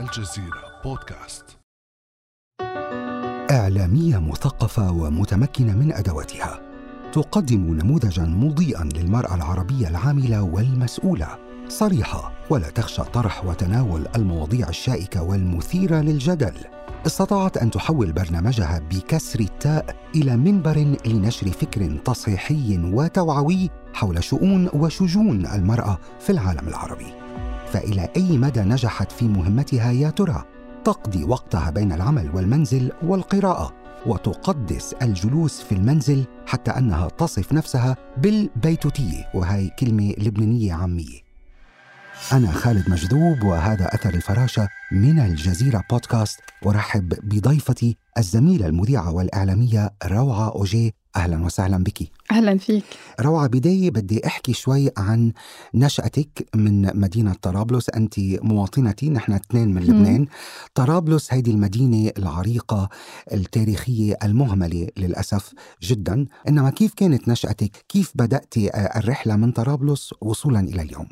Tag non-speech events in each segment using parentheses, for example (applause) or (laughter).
الجزيرة بودكاست. إعلامية مثقفة ومتمكنة من أدواتها. تقدم نموذجا مضيئا للمرأة العربية العاملة والمسؤولة. صريحة ولا تخشى طرح وتناول المواضيع الشائكة والمثيرة للجدل. استطاعت أن تحول برنامجها بكسر التاء إلى منبر لنشر فكر تصحيحي وتوعوي حول شؤون وشجون المرأة في العالم العربي. فإلى أي مدى نجحت في مهمتها يا ترى؟ تقضي وقتها بين العمل والمنزل والقراءة وتقدس الجلوس في المنزل حتى أنها تصف نفسها بالبيتوتية وهي كلمة لبنانية عامية أنا خالد مجذوب وهذا أثر الفراشة من الجزيرة بودكاست. أرحب بضيفتي الزميلة المذيعة والإعلامية روعة أوجي أهلا وسهلا بك. أهلا فيك. روعة بداية بدي أحكي شوي عن نشأتك من مدينة طرابلس. أنت مواطنتي نحن اثنين من لبنان. طرابلس هذه المدينة العريقة التاريخية المهملة للأسف جدا. إنما كيف كانت نشأتك؟ كيف بدأت الرحلة من طرابلس وصولا إلى اليوم؟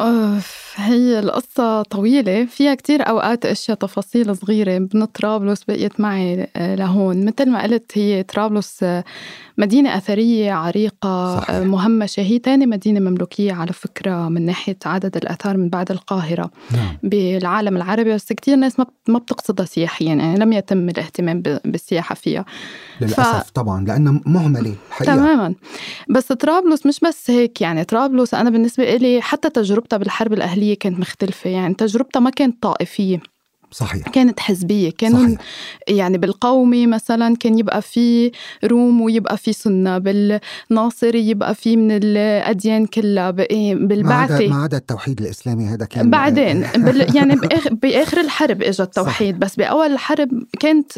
أوف هي القصة طويلة فيها كتير أوقات أشياء تفاصيل صغيرة من طرابلس بقيت معي آه، لهون. مثل ما قلت هي طرابلس آه، مدينة أثرية عريقة صحيح. آه، مهمشة هي تاني مدينة مملوكية على فكرة من ناحية عدد الآثار من بعد القاهرة. نعم. بالعالم العربي بس كتير ناس ما ما بتقصدها سياحيا يعني لم يتم الاهتمام بالسياحة فيها. للأسف طبعا لأنها مهملة حقيقة. تماما. بس طرابلس مش بس هيك يعني. طرابلس أنا بالنسبة لي حتى تجربتها بالحرب الأهلية كانت مختلفة يعني. تجربتها ما كانت طائفية. صحيح. كانت حزبية كانوا صحيح. يعني بالقومي مثلا كان يبقى في روم ويبقى في سنة بالناصري يبقى في من الأديان كلها عدا بالبعثي ما عدا التوحيد الإسلامي هذا كان بعدين بال يعني (laughs) بآخر, الحرب اجى التوحيد بس بأول الحرب كانت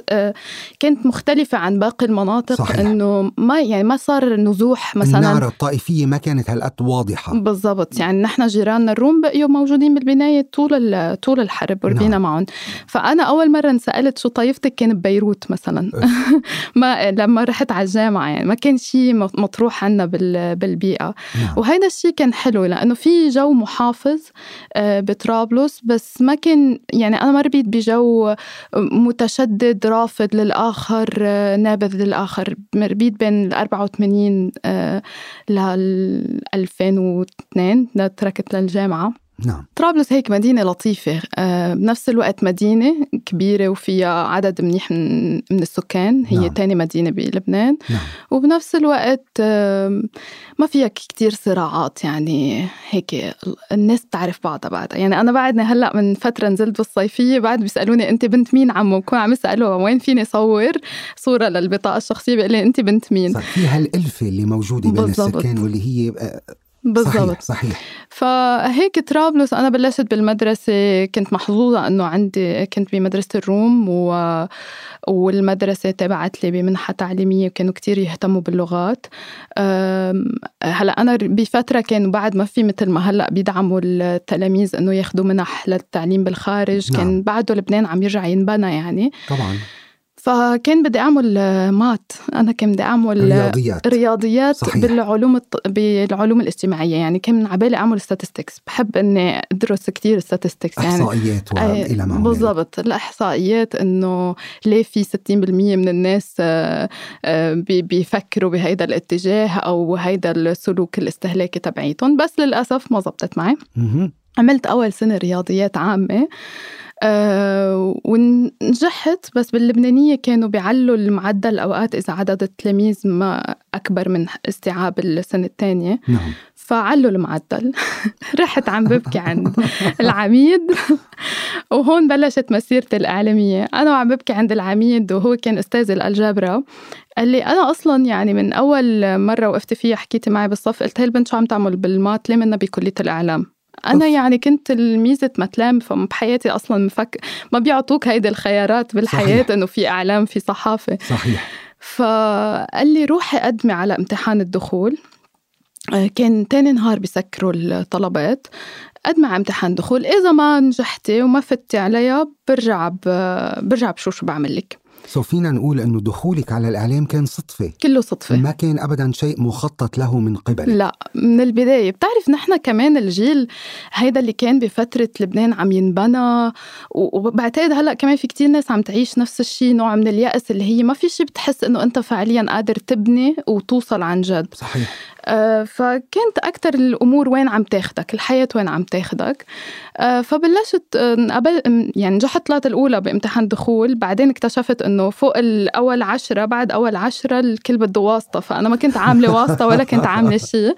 كانت مختلفة عن باقي المناطق صحيح. إنه ما يعني ما صار نزوح مثلا. النار الطائفية ما كانت هالقد واضحة. بالضبط يعني نحن جيراننا الروم بقيوا موجودين بالبناية طول طول الحرب وربينا نعم. معهم. فأنا أول مرة انسألت شو طائفتك كان ببيروت مثلا. (laughs) ما لما رحت على الجامعة يعني ما كان شيء مطروح عنا بال- بالبيئة. نعم. وهذا الشيء كان حلو لأنه في جو محافظ آه، بطرابلس بس ما كان يعني أنا ما ربيت بجو متشدد رافض للآخر آه، نابذ للآخر. ربيت بين ال 84 آه، لل 2002 لا تركت للجامعة. نعم. طرابلس هيك مدينة لطيفة. آه، بنفس الوقت مدينة كبيرة وفيها عدد منيح من, من السكان. هي نعم. تاني مدينة بلبنان. نعم. وبنفس الوقت آم، ما فيها كتير صراعات يعني هيك. الناس بتعرف بعضها بعدها يعني أنا بعدني هلأ من فترة نزلت بالصيفية بعد بيسألوني أنت بنت مين عمو؟ بكون عم يسألوها وين فيني صور صورة للبطاقة الشخصية بيقول لي أنت بنت مين؟ صار في هالألفة اللي موجودة بين بالضبط. السكان واللي هي آه، بالضبط. صحيح. صحيح فهيك طرابلس أنا بلشت بالمدرسة كنت محظوظة إنه عندي كنت بمدرسة الروم و... والمدرسة تبعت لي بمنحة تعليمية وكانوا كتير يهتموا باللغات. أم، هلأ أنا بفترة كانوا بعد ما في مثل ما هلأ بيدعموا التلاميذ إنه ياخذوا منح للتعليم بالخارج نعم. كان بعده لبنان عم يرجع ينبنى يعني. طبعا. فكان بدي أعمل آه، مات. أنا كان بدي أعمل رياضيات. رياضيات صحيح. بالعلوم الط... بالعلوم الاجتماعية. يعني كان من عبالي أعمل statistics. بحب إني أدرس كتير statistics يعني. إحصائيات والى ما هنالك. بالضبط. الإحصائيات إنه ليه في 60% من الناس آه، آه، بي- بيفكروا بهيدا الاتجاه أو هيدا السلوك الاستهلاكي تبعيتهم. بس للأسف ما زبطت معي. عملت أول سنة رياضيات عامة. أه ونجحت بس باللبنانية كانوا بيعلوا المعدل أوقات إذا عدد التلاميذ ما أكبر من استيعاب السنة الثانية. نعم. فعلوا المعدل. (laughs) رحت عم ببكي عند العميد. (laughs) وهون بلشت مسيرتي الإعلامية. أنا وعم ببكي عند العميد وهو كان أستاذ الألجبرا. قال لي أنا أصلا يعني من أول مرة وقفت فيها حكيتي معي بالصف قلت هي البنت شو عم تعمل بالمات ليه منا بكلية الإعلام؟ أنا أوف. يعني كنت تلميذة متلام فبحياتي أصلا مفك ما بيعطوك هيدي الخيارات بالحياة صحيح. إنه في إعلام في صحافة صحيح فقال لي روحي قدمي على امتحان الدخول آه، كان تاني نهار بيسكروا الطلبات قدمي على امتحان دخول إذا ما نجحتي وما فتي عليها برجع. برجع بشوف شو بعمل لك سو فينا نقول انه دخولك على الإعلام كان صدفة. كله صدفة. ما كان ابدا شيء مخطط له من قبل. لا من البداية. بتعرف نحن كمان الجيل هيدا اللي كان بفترة لبنان عم ينبنى وبعتقد هلأ كمان في كتير ناس عم تعيش نفس الشيء نوع من اليأس اللي هي ما في شيء بتحس إنه أنت فعليا قادر تبني وتوصل عن جد. صحيح. فكانت أكتر الأمور وين عم تاخدك؟ الحياة وين عم تاخدك؟ آه، فبلشت آه، قبل يعني نجحت طلعت الأولى بامتحان دخول بعدين اكتشفت إنه فوق الأول عشرة بعد أول عشرة الكل بده واسطة فأنا ما كنت عاملة واسطة ولا كنت عاملة شيء. آه،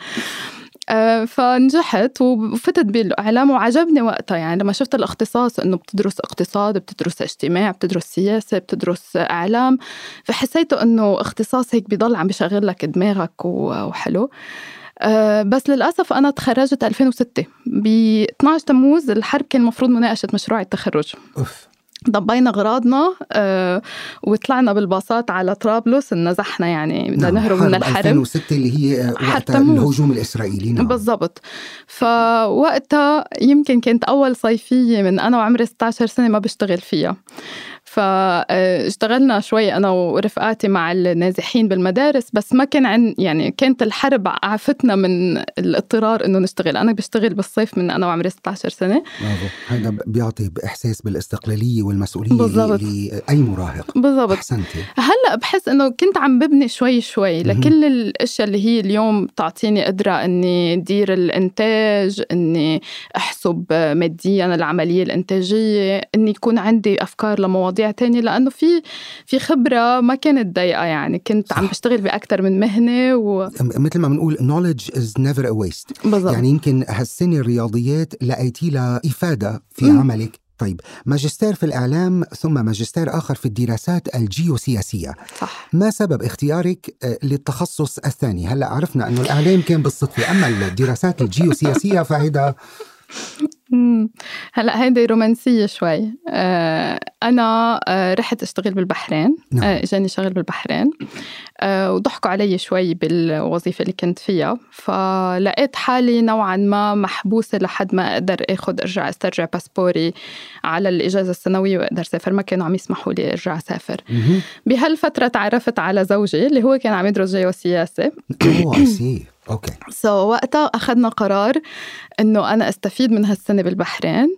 فنجحت وفتت بالإعلام وعجبني وقتها. يعني لما شفت الاختصاص إنه بتدرس اقتصاد بتدرس اجتماع بتدرس سياسة بتدرس إعلام فحسيته إنه اختصاص هيك بضل عم بشغل لك دماغك وحلو. آه، بس للأسف أنا تخرجت 2006 ب 12 تموز الحرب كان المفروض مناقشة مشروع التخرج. أوف. ضبينا اغراضنا آه وطلعنا بالباصات على طرابلس نزحنا يعني بدنا نعم نهرب من الحرب. 2006 اللي هي وقت الهجوم الإسرائيلي نعم. بالضبط. فوقتها يمكن كانت أول صيفية من أنا وعمري 16 سنة ما بشتغل فيها. فاشتغلنا شوي أنا ورفقاتي مع النازحين بالمدارس بس ما كان عن يعني كانت الحرب عافتنا من الاضطرار إنه نشتغل. أنا بشتغل بالصيف من أنا وعمري 16 سنة. برافو. هذا بيعطي إحساس بالاستقلالية والمسؤولية بالزبط. لأي مراهق. بالضبط. أحسنتي. هلأ بحس إنه كنت عم ببني شوي شوي. لكل الأشياء اللي هي اليوم تعطيني قدرة إني دير الإنتاج إني أحسب ماديا العملية الإنتاجية إني يكون عندي أفكار لمواضيع مواضيع تانية لأنه في في خبرة ما كانت ضيقة يعني كنت صح. عم بشتغل بأكثر من مهنة و... مثل ما بنقول knowledge is never a waste بالضبط. يعني يمكن هالسنة الرياضيات لقيتي لها إفادة في م. عملك طيب ماجستير في الإعلام ثم ماجستير آخر في الدراسات الجيوسياسية صح ما سبب اختيارك آه، للتخصص الثاني هلأ عرفنا أنه الإعلام كان بالصدفة أما الدراسات الجيوسياسية فهذا هلا هيدي رومانسية شوي. آه أنا آه رحت أشتغل بالبحرين. نعم. آه إجاني شغل بالبحرين. وضحكوا علي شوي بالوظيفة اللي كنت فيها. فلقيت حالي نوعا ما محبوسة لحد ما أقدر أخذ أرجع أسترجع باسبوري على الإجازة السنوية وأقدر أسافر. ما كانوا عم يسمحوا لي أرجع أسافر. بهالفترة تعرفت على زوجي اللي هو كان عم يدرس جيوسياسة. okay so so, وقتها أخذنا قرار إنه أنا أستفيد من هالسنة بالبحرين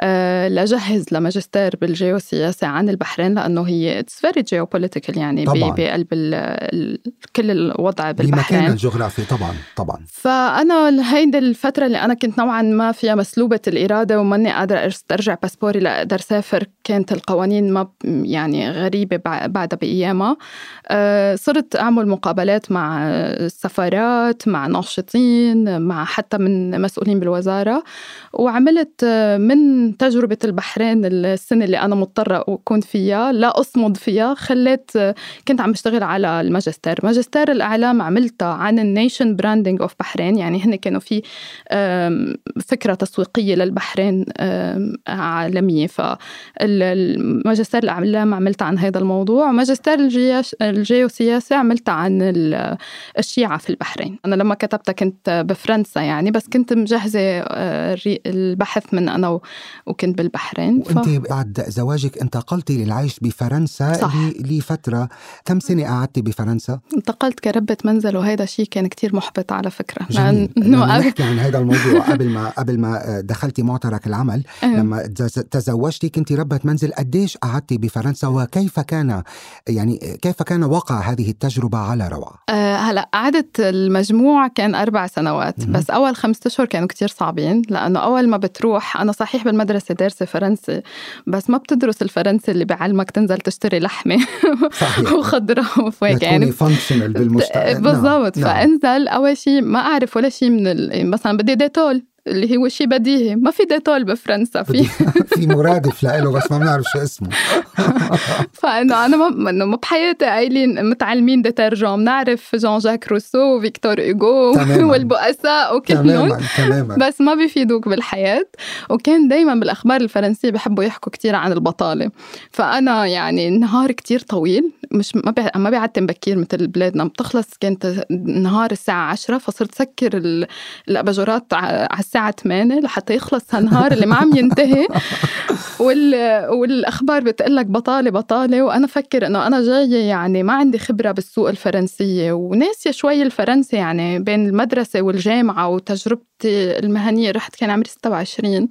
أه أجهز لماجستير بالجيوسياسه عن البحرين لأنه هي it's very geopolitical يعني طبعاً. بقلب كل الوضع بالبحرين. بمكان الجغرافي طبعا طبعا. فأنا هيدي الفترة اللي أنا كنت نوعا ما فيها مسلوبة الإرادة وماني قادرة استرجع باسبوري لأقدر اسافر كانت القوانين ما يعني غريبة بعدها بأيامها. أه صرت أعمل مقابلات مع السفارات مع ناشطين مع حتى من مسؤولين بالوزارة وعملت من تجربة البحرين السنة اللي أنا مضطرة أكون فيها لا أصمد فيها خليت كنت عم بشتغل على الماجستير. ماجستير الإعلام عملتها عن ال nation branding of Bahrain يعني هن كانوا في فكرة تسويقية للبحرين عالمية. فالماجستير الإعلام عملتها عن هذا الموضوع ماجستير الجيوسياسة عملتها عن الشيعة في البحرين. أنا لما كتبتها كنت بفرنسا يعني بس كنت مجهزة آه، البحث من أنا وكنت بالبحرين ف... وأنت بعد زواجك انتقلتي للعيش بفرنسا صح. لفترة كم سنة قعدتي بفرنسا؟ انتقلت كربة منزل وهذا شيء كان كتير محبط على فكرة جميل. نحكي عن هذا الموضوع قبل ما (laughs) قبل ما دخلتي معترك العمل (laughs) أه. لما تزوجتي كنت ربة منزل قديش قعدتي بفرنسا وكيف كان يعني كيف كان وقع هذه التجربة على روعة؟ أه هلأ قعدت المجموع كان أربع سنوات بس أول خمسة أشهر كانوا كتير صعبين لأنه أول ما بتروح أنا صحيح بالمدرسة دارسة فرنسي بس ما بتدرس الفرنسي اللي بيعلمك تنزل تشتري لحمة (laughs) وخضرة وفواكه يعني functional بالمجتمع بالضبط نعم. فانزل أول شيء ما أعرف ولا شيء من مثلا بدي ديتول اللي هو شيء بديهي. ما في ديتول بفرنسا في (laughs) في مرادف له بس ما بنعرف شو اسمه. (laughs) فانه أنا ما انه ما بحياتي قايلين متعلمين détergent بنعرف جون جاك روسو وفيكتور ايغو والبؤساء وكلهم. تماما بس ما بيفيدوك بالحياة. وكان دائما بالأخبار الفرنسية بحبوا يحكوا كثير عن البطالة. فأنا يعني النهار كثير طويل مش ما بي... ما بيعتم بكير مثل بلادنا. بتخلص كانت نهار الساعة 10 فصرت سكر الأباجورات على الساعة 8 لحتى يخلص هالنهار اللي ما عم ينتهي. (laughs) وال... والأخبار بتقول لك بطالة بطالة. وأنا فكر إنه أنا جاية يعني ما عندي خبرة بالسوق الفرنسية. وناسية شوي الفرنسي يعني بين المدرسة والجامعة وتجربتي المهنية. رحت كان عمري 26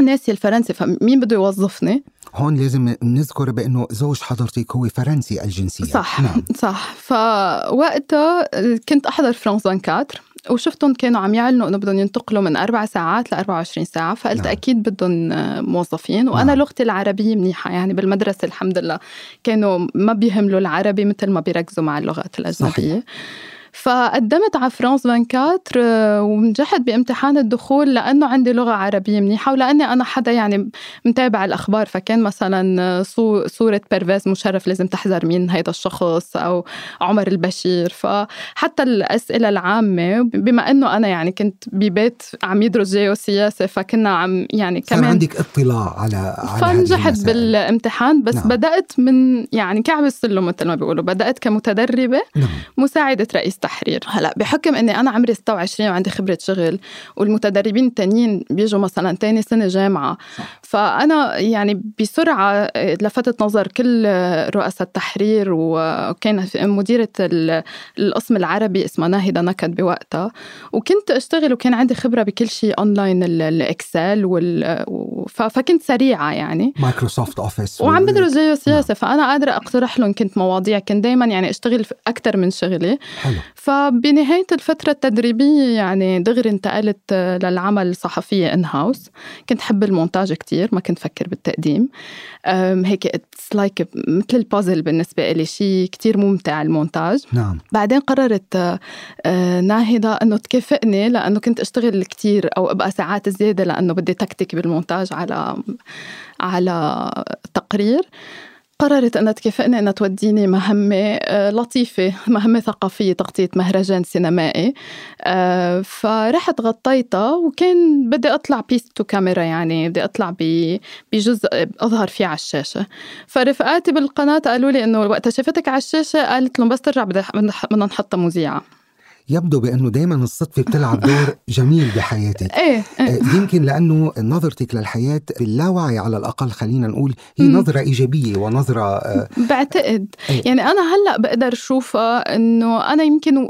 ناسية الفرنسي. فمين بده يوظفني؟ هون لازم نذكر بأنه زوج حضرتك هو فرنسي الجنسية. صح نعم. صح. فوقتها كنت أحضر فرانس 24 وشفتهم كانوا عم يعلنوا إنه بدهم ينتقلوا من أربع ساعات ل 24 ساعة فقلت نعم. أكيد بدهم موظفين وأنا نعم. لغتي العربية منيحة يعني بالمدرسة الحمد لله كانوا ما بيهملوا العربي مثل ما بيركزوا مع اللغات الأجنبية صحيح. فقدمت على فرانس 24 آه، ونجحت بامتحان الدخول لأنه عندي لغة عربية منيحة ولأني أنا حدا يعني متابع الأخبار فكان مثلا صورة بيرفيز مشرف لازم تحذر مين هيدا الشخص أو عمر البشير فحتى الأسئلة العامة بما إنه أنا يعني كنت ببيت عم يدرس جيوسياسة فكنا عم يعني كمان عندك اطلاع على على فنجحت بالامتحان بس نعم. بدأت من يعني كعب السلم مثل ما بيقولوا بدأت كمتدربة نعم. مساعدة رئيس تحرير هلا بحكم إني أنا عمري 26 وعندي خبرة شغل والمتدربين التانيين بيجوا مثلا تاني سنة جامعة صح. فأنا يعني بسرعة لفتت نظر كل رؤساء التحرير وكان مديرة القسم العربي اسمها ناهدة نكد بوقتها وكنت أشتغل وكان عندي خبرة بكل شيء اونلاين ال Excel وال فكنت سريعة يعني Microsoft Office وعم بدرس جيو نعم. فأنا قادرة أقترح لهم كنت مواضيع كنت دائما يعني أشتغل أكثر من شغلي حلو. فبنهاية الفترة التدريبية يعني دغري انتقلت للعمل صحفية in-house كنت حب المونتاج كتير ما كنت فكر بالتقديم. هيك it's like like مثل البازل بالنسبة لي شيء كتير ممتع المونتاج. نعم. بعدين قررت آه، ناهدة إنه تكافئني لأنه كنت أشتغل كتير أو أبقى ساعات زيادة لأنه بدي تكتك بالمونتاج على على تقرير. قررت أنها تكافئني أنها توديني مهمة آه، لطيفة مهمة ثقافية تغطية مهرجان سينمائي. آه، فرحت غطيتها وكان بدي أطلع piece to camera يعني بدي أطلع بجزء أظهر فيه على الشاشة. فرفقاتي بالقناة قالوا لي أنه وقتها شافتك على الشاشة قالت لهم بس ترجع بدنا نحطها مذيعة يبدو بأنه دائما الصدفة بتلعب دور جميل بحياتك. إيه, (laughs) إيه. آه، يمكن لأنه نظرتك للحياة باللاوعي على الأقل خلينا نقول هي نظرة إيجابية ونظرة آه، بعتقد. إيه. يعني أنا هلأ بقدر أشوفها إنه أنا يمكن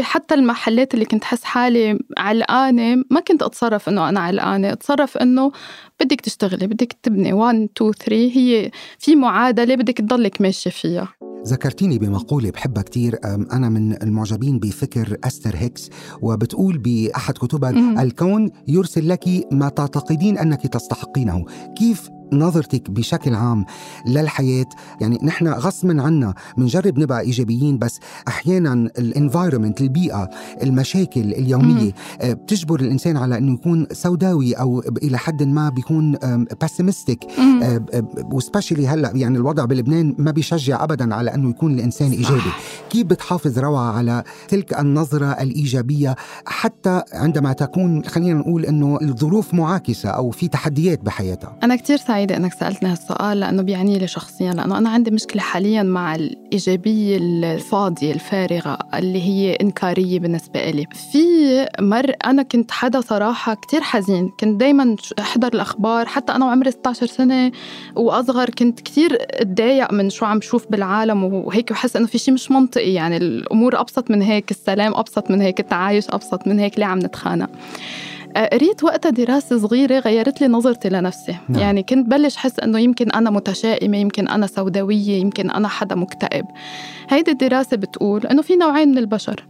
حتى المحلات اللي كنت حس حالي علقانة ما كنت أتصرف إنه أنا علقانة. أتصرف إنه بدك تشتغلي بدك تبني. 1 2 3 هي في معادلة بدك تضلك ماشية فيها. ذكرتيني بمقولة بحبها كتير أنا من المعجبين بفكر أستر هيكس وبتقول بأحد كتبها الكون يرسل لك ما تعتقدين أنك تستحقينه. كيف نظرتك بشكل عام للحياة. يعني نحن غصبا عنا بنجرب نبقى إيجابيين بس أحيانا ال environment البيئة المشاكل اليومية آه، بتجبر الإنسان على أنه يكون سوداوي أو إلى حد ما بيكون pessimistic و specially هلأ يعني الوضع بلبنان ما بيشجع أبدا على أنه يكون الإنسان إيجابي. كيف بتحافظ روعة على تلك النظرة الإيجابية؟ حتى عندما تكون خلينا نقول أنه الظروف معاكسة أو في تحديات بحياتها. أنا كتير سعيدة سعيدة إنك سألتني هالسؤال لأنه بيعني لي شخصيا لأنه أنا عندي مشكلة حاليا مع الإيجابية الفاضية الفارغة اللي هي إنكارية بالنسبة لي في مر أنا كنت حدا صراحة كتير حزين كنت دايما أحضر الأخبار حتى أنا وعمري 16 سنة وأصغر كنت كتير أتضايق من شو عم شوف بالعالم وهيك وحس إنه في شيء مش منطقي يعني الأمور أبسط من هيك السلام أبسط من هيك التعايش أبسط من هيك ليه عم نتخانق؟ قريت وقتها دراسة صغيرة غيرت لي نظرتي لنفسي. نعم. يعني كنت بلش حس أنه يمكن أنا متشائمة يمكن أنا سوداوية يمكن أنا حدا مكتئب. هيدي الدراسة بتقول أنه في نوعين من البشر.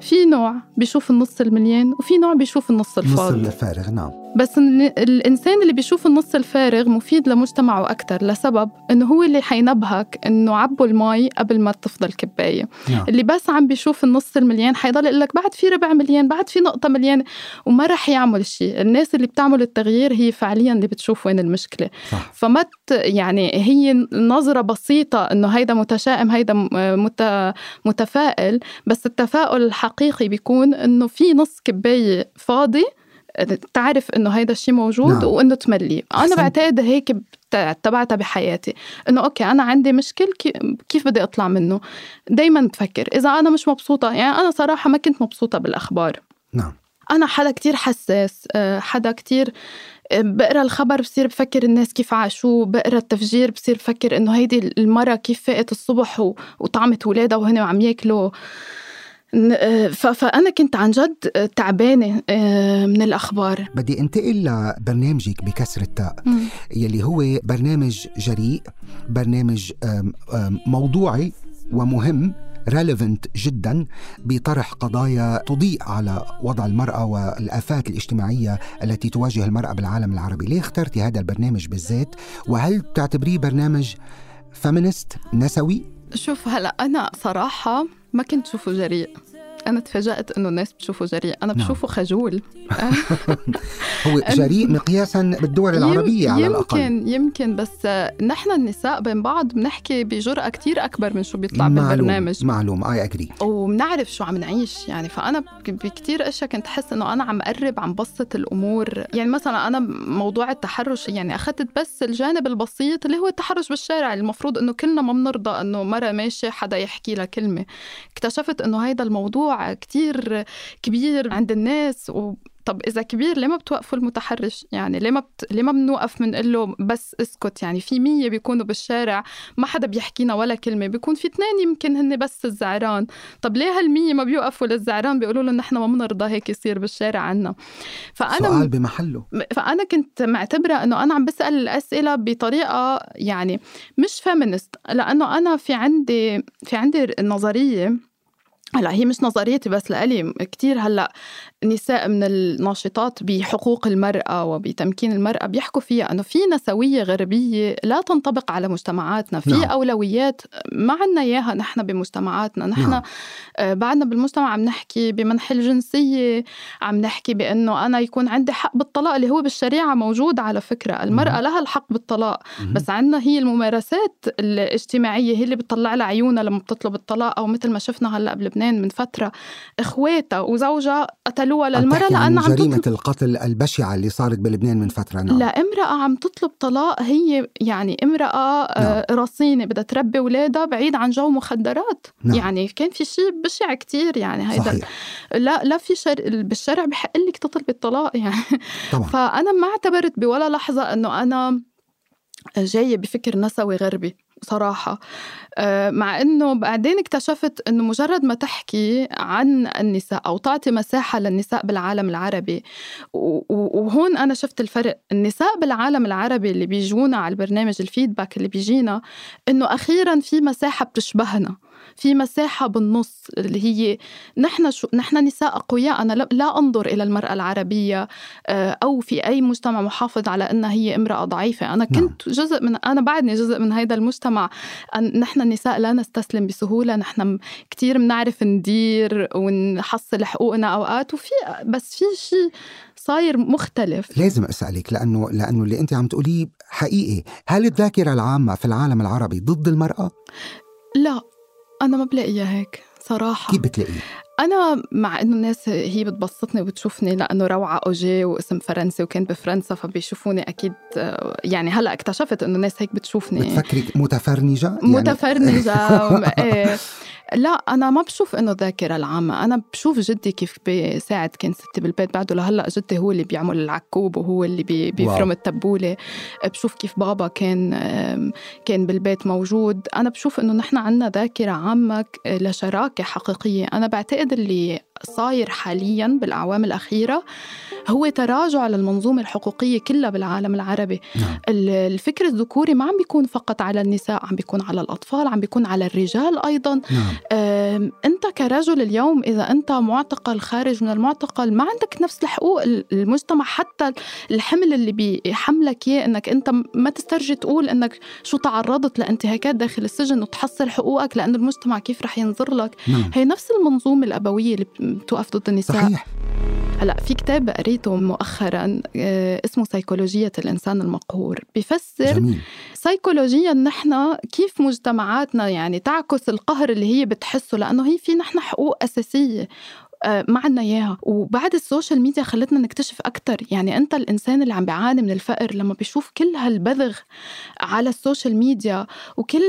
في نوع بيشوف النص المليان وفي نوع بيشوف النص الفاضي. النص الفارغ نعم. بس الإنسان اللي بيشوف النص الفارغ مفيد لمجتمعه أكثر لسبب إنه هو اللي حينبهك إنه عبوا المي قبل ما تفضل كباية نعم. اللي بس عم بيشوف النص المليان حيضل يقول لك بعد في ربع مليان بعد في نقطة مليان وما رح يعمل شيء الناس اللي بتعمل التغيير هي فعليا اللي بتشوف وين المشكلة صح. فما يعني هي نظرة بسيطة إنه هيدا متشائم هيدا مت متفائل بس التفاؤل الحقيقي بيكون إنه في نص كباية فاضي تعرف إنه هيدا الشيء موجود نعم. وإنه تمليه أنا بعتقد هيك اتبعتها بحياتي. إنه أوكي أنا عندي مشكل كيف بدي أطلع منه؟ دايما بفكر. إذا أنا مش مبسوطة يعني أنا صراحة ما كنت مبسوطة بالأخبار. نعم. أنا حدا كتير حساس آه، حدا كتير آه، بقرأ الخبر بصير بفكر الناس كيف عاشوا بقرأ التفجير بصير بفكر إنه هيدي المرة كيف فاقت الصبح وطعمت ولادها وهن عم ياكلوا. فأنا كنت عن جد تعبانة من الأخبار. بدي انتقل لبرنامجك بكسر التاء. يلي هو برنامج جريء برنامج موضوعي ومهم ريليفنت جدا بطرح قضايا تضيء على وضع المرأة والآفات الاجتماعية التي تواجه المرأة بالعالم العربي. ليه اخترتي هذا البرنامج بالذات؟ وهل تعتبريه برنامج فيمينست نسوي؟ شوف هلا أنا صراحة ما كنت شوفه جريء. أنا تفاجأت إنه الناس بتشوفه جريء. أنا نعم. بشوفه نعم. خجول. (laughs) هو جريء مقياسا بالدول العربية على الأقل. يمكن يمكن بس نحن النساء بين بعض بنحكي بجرأة كثير أكبر من شو بيطلع معلوم بالبرنامج. معلوم اي اجري وبنعرف شو عم نعيش. يعني فأنا بكثير أشياء كنت أحس إنه أنا عم قرب عم بسط الأمور. يعني مثلا أنا موضوع التحرش يعني أخذت بس الجانب البسيط اللي هو التحرش بالشارع. المفروض إنه كلنا ما بنرضى إنه مرة ماشيه حدا يحكي لها كلمه اكتشفت إنه هيدا الموضوع موضوع كتير كبير عند الناس و طب إذا كبير ليه ما بتوقفوا المتحرش؟ يعني ليه ما بت... ليه ما بنوقف بنقول له بس اسكت؟ يعني في مية بيكونوا بالشارع ما حدا بيحكينا ولا كلمة بيكون في اثنين يمكن هن بس الزعران. طب ليه هالمية ما بيوقفوا للزعران؟ بيقولوا له نحن ما بنرضى هيك يصير بالشارع عنا. فأنا سؤال بمحله. فأنا كنت معتبرة إنه أنا عم بسأل الأسئلة بطريقة يعني مش فيمينست لأنه أنا في عندي في عندي نظرية هلا هي مش نظريتي بس لإلي كتير هلا نساء من الناشطات بحقوق المرأة وبتمكين المرأة بيحكوا فيها أنه في نسوية غربية لا تنطبق على مجتمعاتنا في نعم. أولويات ما عنا إياها نحن بمجتمعاتنا نحن نعم. آه، بعدنا بالمجتمع عم نحكي بمنح الجنسية عم نحكي بأنه أنا يكون عندي حق بالطلاق اللي هو بالشريعة موجود على فكرة المرأة مم. لها الحق بالطلاق مم. بس عنا هي الممارسات الاجتماعية هي اللي بتطلع لها عيونها لما بتطلب الطلاق أو مثل ما شفنا هلأ بلبنان من فترة إخواتها وزوجها قتلوها للمرأة لأنها عم جريمة تطلب... القتل البشعة اللي صارت بلبنان من فترة نعم لامرأة عم تطلب طلاق هي يعني امرأة آه، نعم. رصينة بدها تربي أولادها بعيد عن جو مخدرات نعم. يعني كان في شيء بشع كتير يعني هيدا صحيح. لا لا في شر... بالشرع بحق لك تطلبي الطلاق يعني طبعا. فأنا ما اعتبرت بولا لحظة أنه أنا جاية بفكر نسوي غربي صراحة. آه، مع أنه بعدين اكتشفت أنه مجرد ما تحكي عن النساء أو تعطي مساحة للنساء بالعالم العربي وهون أنا شفت الفرق. النساء بالعالم العربي اللي بيجونا على البرنامج الفيدباك اللي بيجينا أنه أخيرا في مساحة بتشبهنا. في مساحة بالنص اللي هي نحن شو نحن نساء أقوياء أنا لا أنظر إلى المرأة العربية آه، أو في أي مجتمع محافظ على أنها هي امرأة ضعيفة. أنا نعم. كنت جزء من أنا بعدني جزء من هذا المجتمع. نحن النساء لا نستسلم بسهولة نحن كتير بنعرف ندير ونحصل حقوقنا أوقات وفي بس في شيء صاير مختلف. لازم أسألك لأنه لأنه اللي أنت عم تقوليه حقيقي. هل الذاكرة العامة في العالم العربي ضد المرأة؟ لا. أنا ما بلاقيها هيك صراحة كيف بتلاقيه؟ أنا مع إنه الناس هي بتبسطني وبتشوفني لأنه روعة أوجي واسم فرنسي وكانت بفرنسا فبيشوفوني أكيد يعني هلأ اكتشفت إنه الناس هيك بتشوفني بتفكرك متفرنجة؟ يعني متفرنجة (laughs) إيه لا أنا ما بشوف إنه الذاكره العامة. أنا بشوف جدي كيف بيساعد كان ستي بالبيت. بعده لهلأ جدي هو اللي بيعمل العكوب وهو اللي بي بيفرم التبولة. بشوف كيف بابا كان كان بالبيت موجود. أنا بشوف إنه نحن عنا ذاكرة عامة لشراكة حقيقية. أنا بعتقد اللي صاير حاليا بالأعوام الأخيرة هو تراجع للمنظومة الحقوقية كلها بالعالم العربي نعم. الفكر الذكوري ما عم بيكون فقط على النساء عم بيكون على الأطفال عم بيكون على الرجال أيضا نعم. أنت كرجل اليوم إذا أنت معتقل خارج من المعتقل ما عندك نفس الحقوق المجتمع حتى الحمل اللي بيحملك إياه إنك أنت ما تسترجي تقول إنك شو تعرضت لانتهاكات داخل السجن وتحصل حقوقك لأنه المجتمع كيف رح ينظر لك نعم. هي نفس المنظومة الأبوية اللي بتوقف ضد النساء صحيح هلأ في كتاب قريته مؤخرا اسمه سيكولوجية الإنسان المقهور بفسر جميل. سيكولوجيا نحن كيف مجتمعاتنا يعني تعكس القهر اللي هي بتحسه لأنه هي في نحن حقوق أساسية. ما عنا اياها وبعد ال social media خلتنا نكتشف أكثر يعني أنت الإنسان اللي عم بيعاني من الفقر لما بيشوف كل هالبذخ على ال social media وكل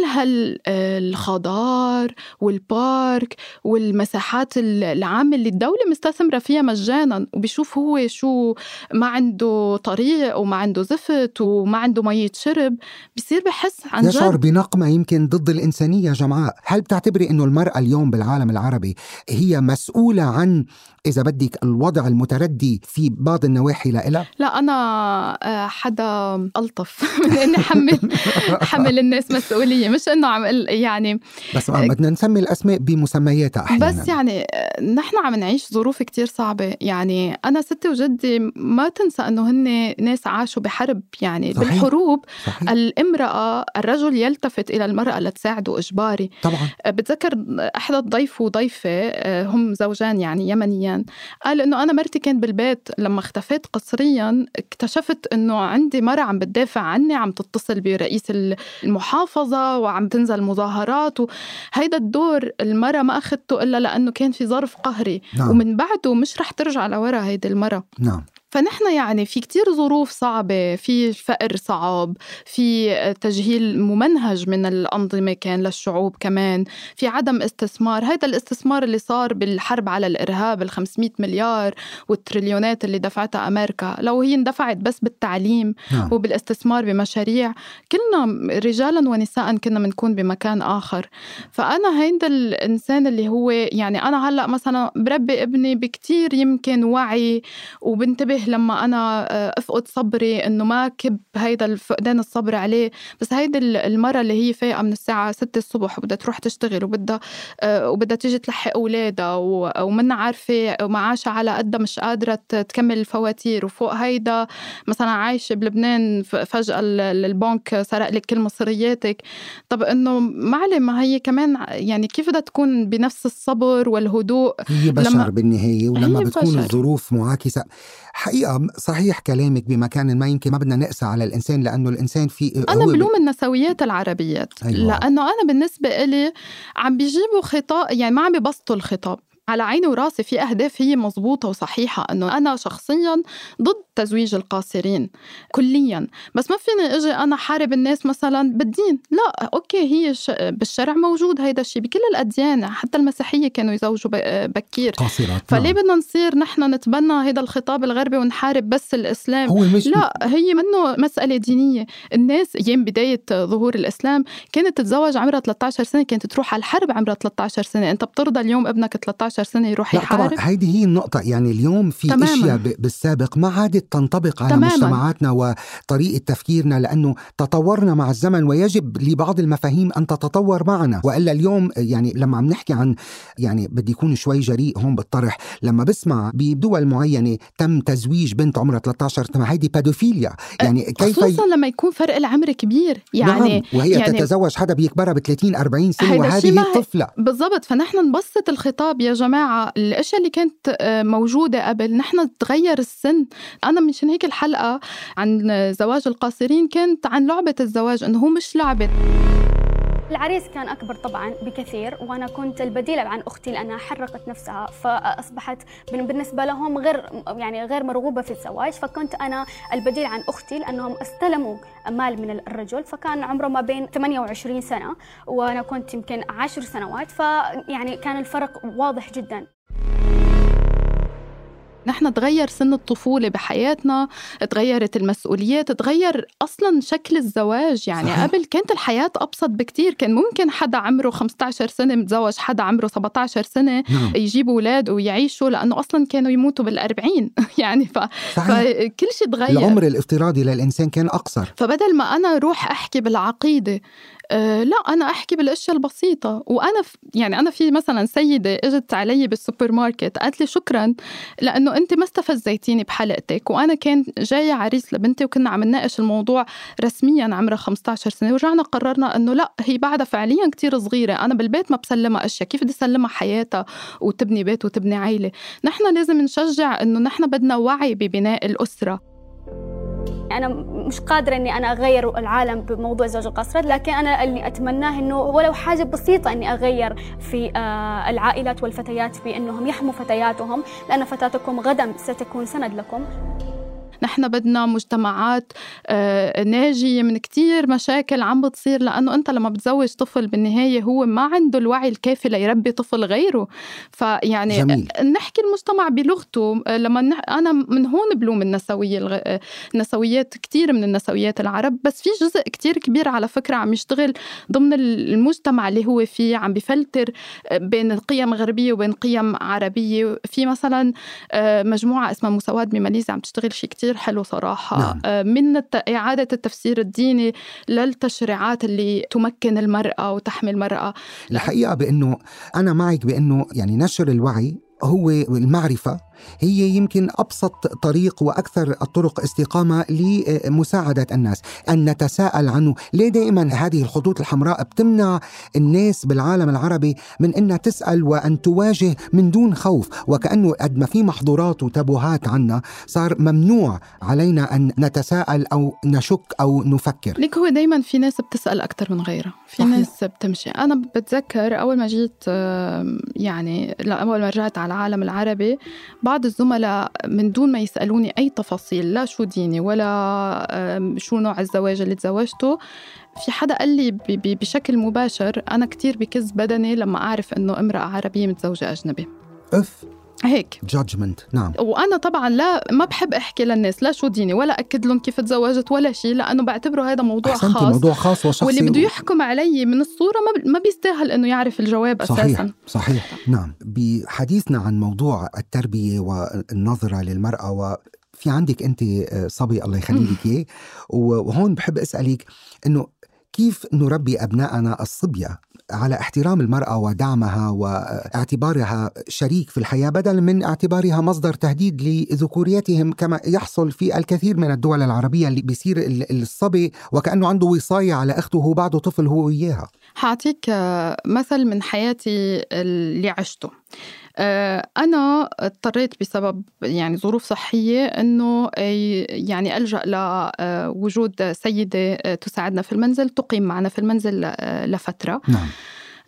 هالخضار وال park والمساحات العامة اللي الدولة مستثمرة فيها مجانا وبيشوف هو شو ما عنده طريق وما عنده زفت وما عنده مية شرب بصير بحس عن جد يشعر بنقمة يمكن ضد الإنسانية جمعاء هل بتعتبري أنه المرأة اليوم بالعالم العربي هي مسؤولة عن إذا بدك الوضع المتردي في بعض النواحي لإلها؟ لا أنا آه، حدا ألطف (laughs) من إني حمل (laughs) حمل الناس مسؤولية مش إنه عم يعني بس بدنا نسمي الأسماء بمسمياتها أحيانا بس يعني آه، نحن عم نعيش ظروف كتير صعبة يعني أنا ستي وجدي ما تنسى إنه هن ناس عاشوا بحرب يعني صحيح. بالحروب صحيح. الامرأة الرجل يلتفت إلى المرأة لتساعده إجباري طبعا آه، بتذكر أحد الضيف وضيفة هم زوجان يعني يمنيان قال إنه أنا مرتي كانت بالبيت لما اختفيت قسريا اكتشفت إنه عندي مرة عم بتدافع عني عم تتصل برئيس المحافظة وعم تنزل مظاهرات وهيدا الدور المرة ما أخذته إلا لأنه كان في ظرف قهري. نعم. ومن بعده مش رح ترجع لورا هيدي المرة. نعم. فنحن يعني في كتير ظروف صعبة في فقر صعب في تجهيل ممنهج من الأنظمة كان للشعوب كمان في عدم استثمار هذا الاستثمار اللي صار بالحرب على الإرهاب ال 500 مليار والتريليونات اللي دفعتها أمريكا لو هي اندفعت بس بالتعليم نعم. وبالاستثمار بمشاريع كلنا رجالا ونساء كنا بنكون بمكان آخر فأنا هيدا الإنسان اللي هو يعني أنا هلأ مثلا بربي ابني بكتير يمكن وعي وبنتبه لما أنا آه، أفقد صبري إنه ما كب هيدا الفقدان الصبر عليه. بس هيدي المرة اللي هي فايقة من الساعة 6 الصبح وبدها تروح تشتغل وبدها آه، وبدها تيجي تلحق أولادها ومنا عارفة معاشها على قدها مش قادرة تكمل الفواتير وفوق هيدا. مثلا عايشة بلبنان فجأة البنك سرق لك كل مصرياتك. طب إنه معلم ما هي كمان يعني كيف بدها تكون بنفس الصبر والهدوء؟ هي بشر لما بالنهاية ولما بتكون بشر. الظروف معاكسة. حقيقة صحيح كلامك بمكان ما يمكن ما بدنا نقسى على الإنسان لأنه الإنسان في أنا بلوم النسويات العربيات أيوة. لأنه أنا بالنسبة إلي عم بيجيبوا خطاب يعني ما عم بيبسطوا الخطاب على عيني وراسي في أهداف هي مزبوطة وصحيحة أنه أنا شخصيا ضد تزويج القاصرين كليا. بس ما فيني إجي أنا حارب الناس مثلا بالدين. لا أوكي هي بالشرع موجود هيدا الشيء بكل الأديان حتى المسيحية كانوا يزوجوا بكير. قاصرات فليه نعم. بدنا نصير نحن نتبنى هذا الخطاب الغربي ونحارب بس الإسلام؟ هو مش لا هي منه مسألة دينية. الناس أيام بداية ظهور الإسلام كانت تتزوج عمرها 13 سنة كانت تروح على الحرب عمرها 13 سنة. أنت بترضى اليوم ابنك 13 سنة يروح يحارب طبعا هيدي هي النقطة. يعني اليوم في تماماً. اشياء بالسابق ما عادت تنطبق على تماماً. مجتمعاتنا وطريقة تفكيرنا لأنه تطورنا مع الزمن ويجب لبعض المفاهيم أن تتطور معنا. وإلا اليوم يعني لما عم نحكي عن يعني بدي يكون شوي جريء هون بالطرح لما بسمع بدول معينة تم تزويج بنت عمرها 13 سنة هيدي بادوفيليا يعني كيف خصوصا لما يكون فرق العمر كبير. يعني نعم وهي يعني تتزوج حدا بيكبرها ب 30 40 سنة وهذه طفلة بالضبط. فنحن نبسط الخطاب يا جماعة الأشياء اللي كانت آه، موجودة قبل نحن تغير السن. أنا مشان هيك الحلقة عن زواج القاصرين كانت عن لعبة الزواج إنه هو مش لعبة. العريس كان أكبر طبعا بكثير وأنا كنت البديلة عن أختي لأنها حرقت نفسها فأصبحت بالنسبة لهم غير يعني غير مرغوبة في الزواج. فكنت أنا البديل عن أختي لأنهم استلموا مال من الرجل فكان عمره ما بين 28 سنة وأنا كنت يمكن 10 سنوات فيعني كان الفرق واضح جدا. نحن تغير سن الطفولة بحياتنا تغيرت المسؤوليات تغير أصلا شكل الزواج. يعني صحيح. قبل كانت الحياة أبسط بكتير. كان ممكن حدا عمره 15 سنة متزوج حدا عمره 17 سنة نعم. يجيبوا أولاد ويعيشوا لأنه أصلا كانوا يموتوا بالأربعين. (laughs) يعني ف... فكل شيء تغير. العمر الافتراضي للإنسان كان أقصر. فبدل ما أنا أروح أحكي بالعقيدة أه لا أنا أحكي بالاشياء البسيطة. وأنا يعني أنا في مثلا سيدة إجت علي بالسوبر ماركت قالت لي شكرا لأنه أنت ما استفزيتيني بحلقتك. وأنا كان جاية عريس لبنتي وكنا عم نناقش الموضوع رسميا عمرها 15 سنة. ورجعنا قررنا إنه لا هي بعدها فعليا كتير صغيرة. أنا بالبيت ما بسلمها اشياء كيف بدي أسلمها حياتها وتبني بيت وتبني عيلة؟ نحن لازم نشجع إنه نحن بدنا وعي ببناء الأسرة. أنا مش قادرة إني أنا أغير العالم بموضوع زوج القصر لكن أنا اللي أتمناه إنه ولو حاجة بسيطة إني أغير في آه، العائلات والفتيات بأنهم يحموا فتياتهم لأن فتاتكم غدا ستكون سند لكم. نحن بدنا مجتمعات آه، ناجية من كتير مشاكل عم بتصير لأنه أنت لما بتزوج طفل بالنهاية هو ما عنده الوعي الكافي ليربي طفل غيره. فيعني جميل. نحكي المجتمع بلغته. آه، لما أنا من هون بلوم النسوية آه، النسويات كتير من النسويات العرب بس في جزء كتير كبير على فكرة عم يشتغل ضمن المجتمع اللي هو فيه عم بفلتر بين القيم غربية وبين قيم عربية. في مثلا مجموعة اسمها مساواة بماليزيا عم تشتغل شيء كتير كتير حلو صراحة نعم. آه، من إعادة التفسير الديني للتشريعات اللي تمكن المرأة وتحمي المرأة الحقيقة بأنه أنا معك بأنه يعني نشر الوعي هو المعرفة هي يمكن أبسط طريق وأكثر الطرق استقامة لمساعدة الناس أن نتساءل عنه. ليه دائما هذه الخطوط الحمراء بتمنع الناس بالعالم العربي من انها تسأل وأن تواجه من دون خوف؟ وكانه قد ما في محظورات وتابوهات عنا صار ممنوع علينا أن نتساءل أو نشك أو نفكر. ليك هو دائما في ناس بتسأل أكثر من غيرها. في صحيح. ناس بتمشي. أنا بتذكر أول ما جيت يعني أول ما رجعت على العالم العربي بعض الزملاء من دون ما يسألوني أي تفاصيل لا شو ديني ولا شو نوع الزواج اللي تزوجته في حدا قال لي بشكل مباشر أنا كتير بكز بدني لما أعرف إنه امرأة عربية متزوجة أجنبي. أف. هيك. judgment نعم. وأنا طبعا لا ما بحب أحكي للناس لا شو ديني ولا أكد لهم كيف تزوجت ولا شيء لأنه بعتبره هذا موضوع خاص. موضوع خاص وشخصي. واللي بده يحكم علي من الصورة ما ما بيستاهل إنه يعرف الجواب صحيح أساسا. صحيح. نعم. بحديثنا عن موضوع التربية والنظرة للمرأة و في عندك أنت آه، صبي الله يخلي لك اياه وهون بحب أسألك إنه كيف نربي ابنائنا الصبية على احترام المرأة ودعمها واعتبارها شريك في الحياة بدلا من اعتبارها مصدر تهديد لذكوريتهم كما يحصل في الكثير من الدول العربية اللي بيصير الصبي وكأنه عنده وصاية على أخته بعده طفل هو وياها. حاعطيك مثل من حياتي اللي عشته. أنا اضطريت بسبب يعني ظروف صحية إنه يعني ألجأ لوجود سيدة تساعدنا في المنزل تقيم معنا في المنزل لفترة. نعم.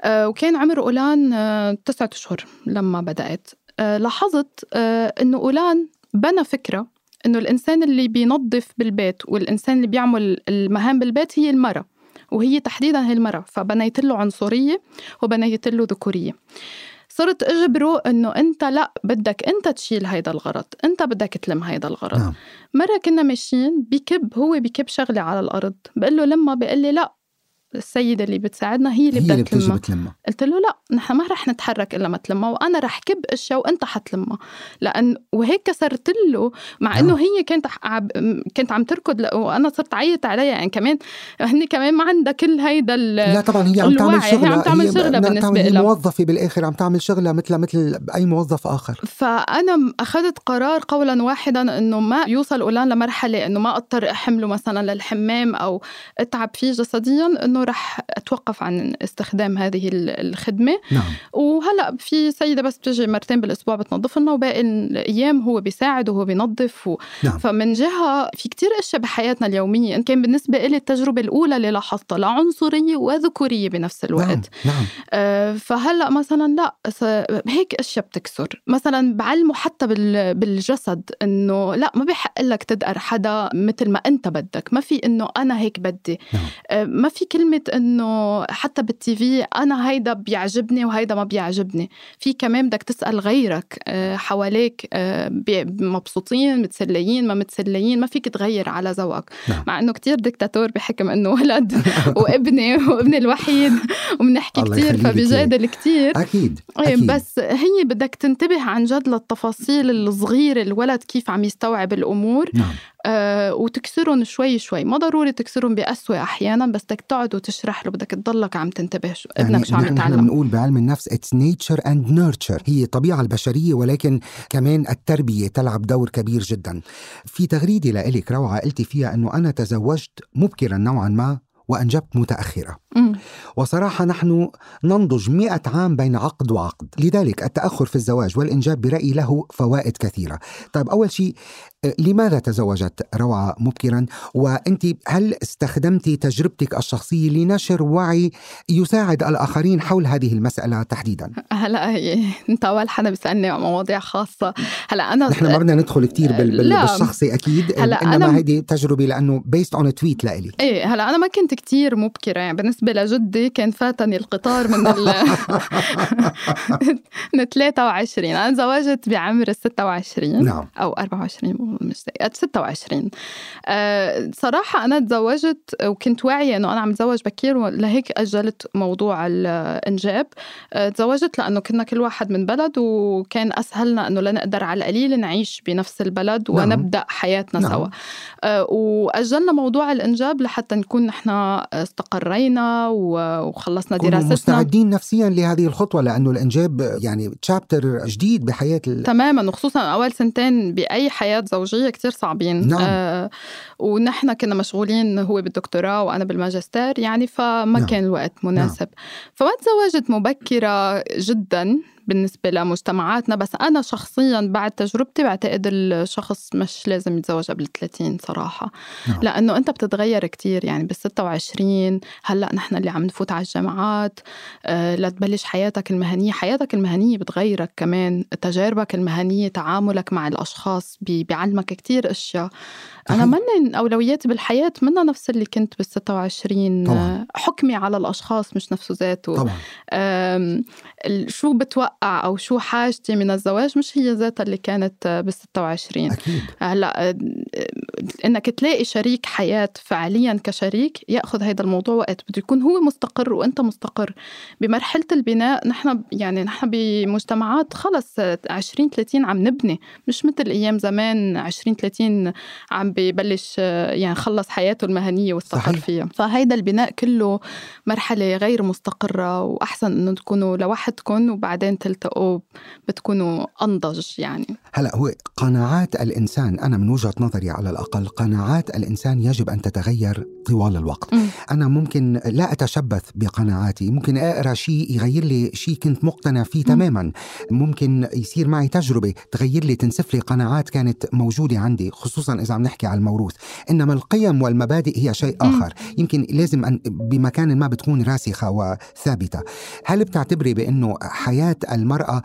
آه، وكان عمر أولان آه، تسعة أشهر لما بدأت. لاحظت إنه أولان بنى فكرة إنه الإنسان اللي بينظف بالبيت والإنسان اللي بيعمل المهام بالبيت هي المرأة وهي تحديدا هي المرأة فبنيت له عنصرية وبنيت له ذكورية. صرت اجبره إنه أنت لا بدك أنت تشيل هيدا الغرض أنت بدك تلم هيدا الغرض. نعم. مرة كنا ماشيين بكب هو بكب شغلة على الأرض بقول له لما؟ بقول لي لا. السيدة اللي بتساعدنا هي اللي بدها تلمها. بتلمها. قلت له لا نحن ما رح نتحرك إلا ما تلمها وأنا رح كب اشياء وأنت حتلمها. لأن وهيك كسرت له مع إنه هي كانت عب... كانت عم تركض. وأنا صرت عيط عليها. يعني كمان هن كمان ما عندها كل هيدا ال... لا طبعا هي عم تعمل شغله هي عم تعمل شغلة بالنسبة لها موظفة بالآخر عم تعمل شغلة مثل مثل أي موظف آخر. فأنا أخذت قرار قولا واحدا إنه ما يوصل أولان لمرحلة إنه ما أضطر أحمله مثلا للحمام أو أتعب فيه جسديا إنه رح أتوقف عن استخدام هذه الخدمة نعم. وهلأ في سيدة بس بتجي مرتين بالأسبوع بتنظف لنا وباقي الأيام هو بيساعد وهو بينظف و... نعم. فمن جهة في كتير أشياء بحياتنا اليومية إن كان بالنسبة لي التجربة الأولى اللي لاحظتها لعنصريه وذكوريه بنفس الوقت نعم. نعم. آه فهلأ مثلا لا هيك أشياء بتكسر مثلا بعلمه حتى بال... بالجسد إنه لا ما بحق لك تدقر حدا مثل ما أنت بدك ما في إنه أنا هيك بدي نعم. آه ما في كلمة إنه حتى بالتي في أنا هيدا بيعجبني وهيدا ما بيعجبني في كمان بدك تسأل غيرك آه، حواليك آه، مبسوطين متسليين ما متسليين ما فيك تغير على ذوقك نعم. مع إنه كتير دكتاتور بحكم إنه ولد (laughs) وابني وابني الوحيد وبنحكي كتير فبجادل كتير أكيد, إيه، أكيد. بس هي بدك تنتبه عن جد للتفاصيل الصغيرة الولد كيف عم يستوعب الأمور نعم. آه وتكسرهم شوي شوي. ما ضروري تكسرهم بقسوة أحيانا بس بدك تقعد وتشرح له بدك تضلك عم تنتبه شو ابنك يعني شو عم يتعلم نحن بنقول بعلم النفس it's nature and nurture هي الطبيعة البشرية ولكن كمان التربية تلعب دور كبير جدا. في تغريدة لإلك روعة قلتي فيها أنه أنا تزوجت مبكرا نوعا ما وأنجبت متأخرة. وصراحة نحن ننضج مئة عام بين عقد وعقد. لذلك التأخر في الزواج والإنجاب برأيي له فوائد كثيرة. طيب أول شيء آه، لماذا تزوجت؟ روعة مبكرا. وأنت هل استخدمت تجربتك الشخصية لنشر وعي يساعد الآخرين حول هذه المسألة تحديدا؟ هلا هي أنت أول حدا بيسألني عن مواضيع خاصة. هلا أنا نحن ما بدنا ندخل كثير بال... بال... بالشخصي أكيد هلا إنما أنا- هذه تجربة لأنه on a tweet لإلي. إيه هلا أنا ما كنت كتير مبكرة. يعني بالنسبة لجدي كان فاتني القطار من ال (laughs) من 23 أنا تزوجت بعمر ال 26 نعم. أو 24 مو مش دقيقة 26 أه صراحة أنا تزوجت وكنت واعية إنه أنا عم تزوج بكير ولهيك أجلت موضوع الإنجاب. أه تزوجت لأنه كنا كل واحد من بلد وكان أسهلنا إنه لنقدر على القليل نعيش بنفس البلد نعم. ونبدأ حياتنا نعم. سوا. أه وأجلنا موضوع الإنجاب لحتى نكون نحن استقرينا وخلصنا دراستنا مستعدين نفسيا لهذه الخطوة لأنه الإنجاب يعني تشابتر جديد بحياة ال... تماما وخصوصا أول سنتين بأي حياة زوجية كتير صعبين نعم. آه ونحن كنا مشغولين هو بالدكتوراه وأنا بالماجستير يعني فما. نعم. كان الوقت مناسب نعم. فما تزوجت مبكرة جدا بالنسبة لمجتمعاتنا بس أنا شخصيا بعد تجربتي بعتقد الشخص مش لازم يتزوج قبل 30 صراحة نعم. لأنه أنت بتتغير كتير يعني بال 26 هلأ نحن اللي عم نفوت على الجامعات آه، لتبلش حياتك المهنية حياتك المهنية بتغيرك كمان تجاربك المهنية تعاملك مع الأشخاص بي- بيعلمك كتير أشياء أنا. من أولوياتي بالحياة منا نفس اللي كنت بال 26 طبعاً. آه، حكمي على الأشخاص مش نفسه ذاته. طبعا. شو بتوقع أو شو حاجتي من الزواج مش هي ذاتها اللي كانت بال 26 أكيد. هلا أه، إنك تلاقي شريك حياة فعليا كشريك يأخذ هذا الموضوع وقت بده يكون هو مستقر وأنت مستقر. بمرحلة البناء نحن يعني نحن بمجتمعات خلص 20 30 عم نبني. مش مثل أيام زمان 20 30 عم ببلش يعني خلص حياته المهنية واستقر. فيها. فهيدا البناء كله مرحلة غير مستقرة وأحسن إنه تكونوا لوحدكم وبعدين تلتقوا بتكونوا أنضج يعني. هلا هو قناعات الإنسان أنا من وجهة نظري على الأقل قناعات الإنسان يجب أن تتغير طوال الوقت. مم. أنا ممكن لا أتشبث بقناعاتي ممكن أقرأ شيء يغير لي شيء كنت مقتنع فيه تماما. ممكن يصير معي تجربة تغير لي تنسف لي قناعات كانت موجودة عندي خصوصا إذا عم نحكي على الموروث. إنما القيم والمبادئ هي شيء مم. آخر. يمكن لازم أن بمكان ما بتكون راسخة وثابتة. هل بتعتبري بأنه حياة المرأة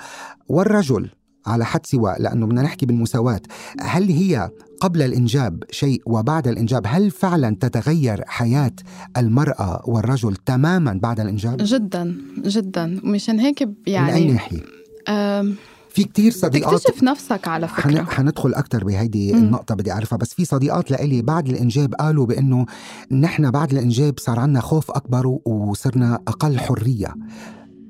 والرجل على حد سواء؟ لأنه بدنا نحكي بالمساواة. هل هي قبل الإنجاب شيء وبعد الإنجاب؟ هل فعلا تتغير حياة المرأة والرجل تماما بعد الإنجاب؟ جدا جدا. ومشان هيك ب- من أي يعني ناحية؟ في كتير صديقات تكتشف نفسك على. فكرة حندخل أكثر بهيدي مم. النقطة بدي أعرفها بس في صديقات لإلي بعد الإنجاب قالوا بأنه نحن بعد الإنجاب صار عنا خوف أكبر وصرنا أقل حرية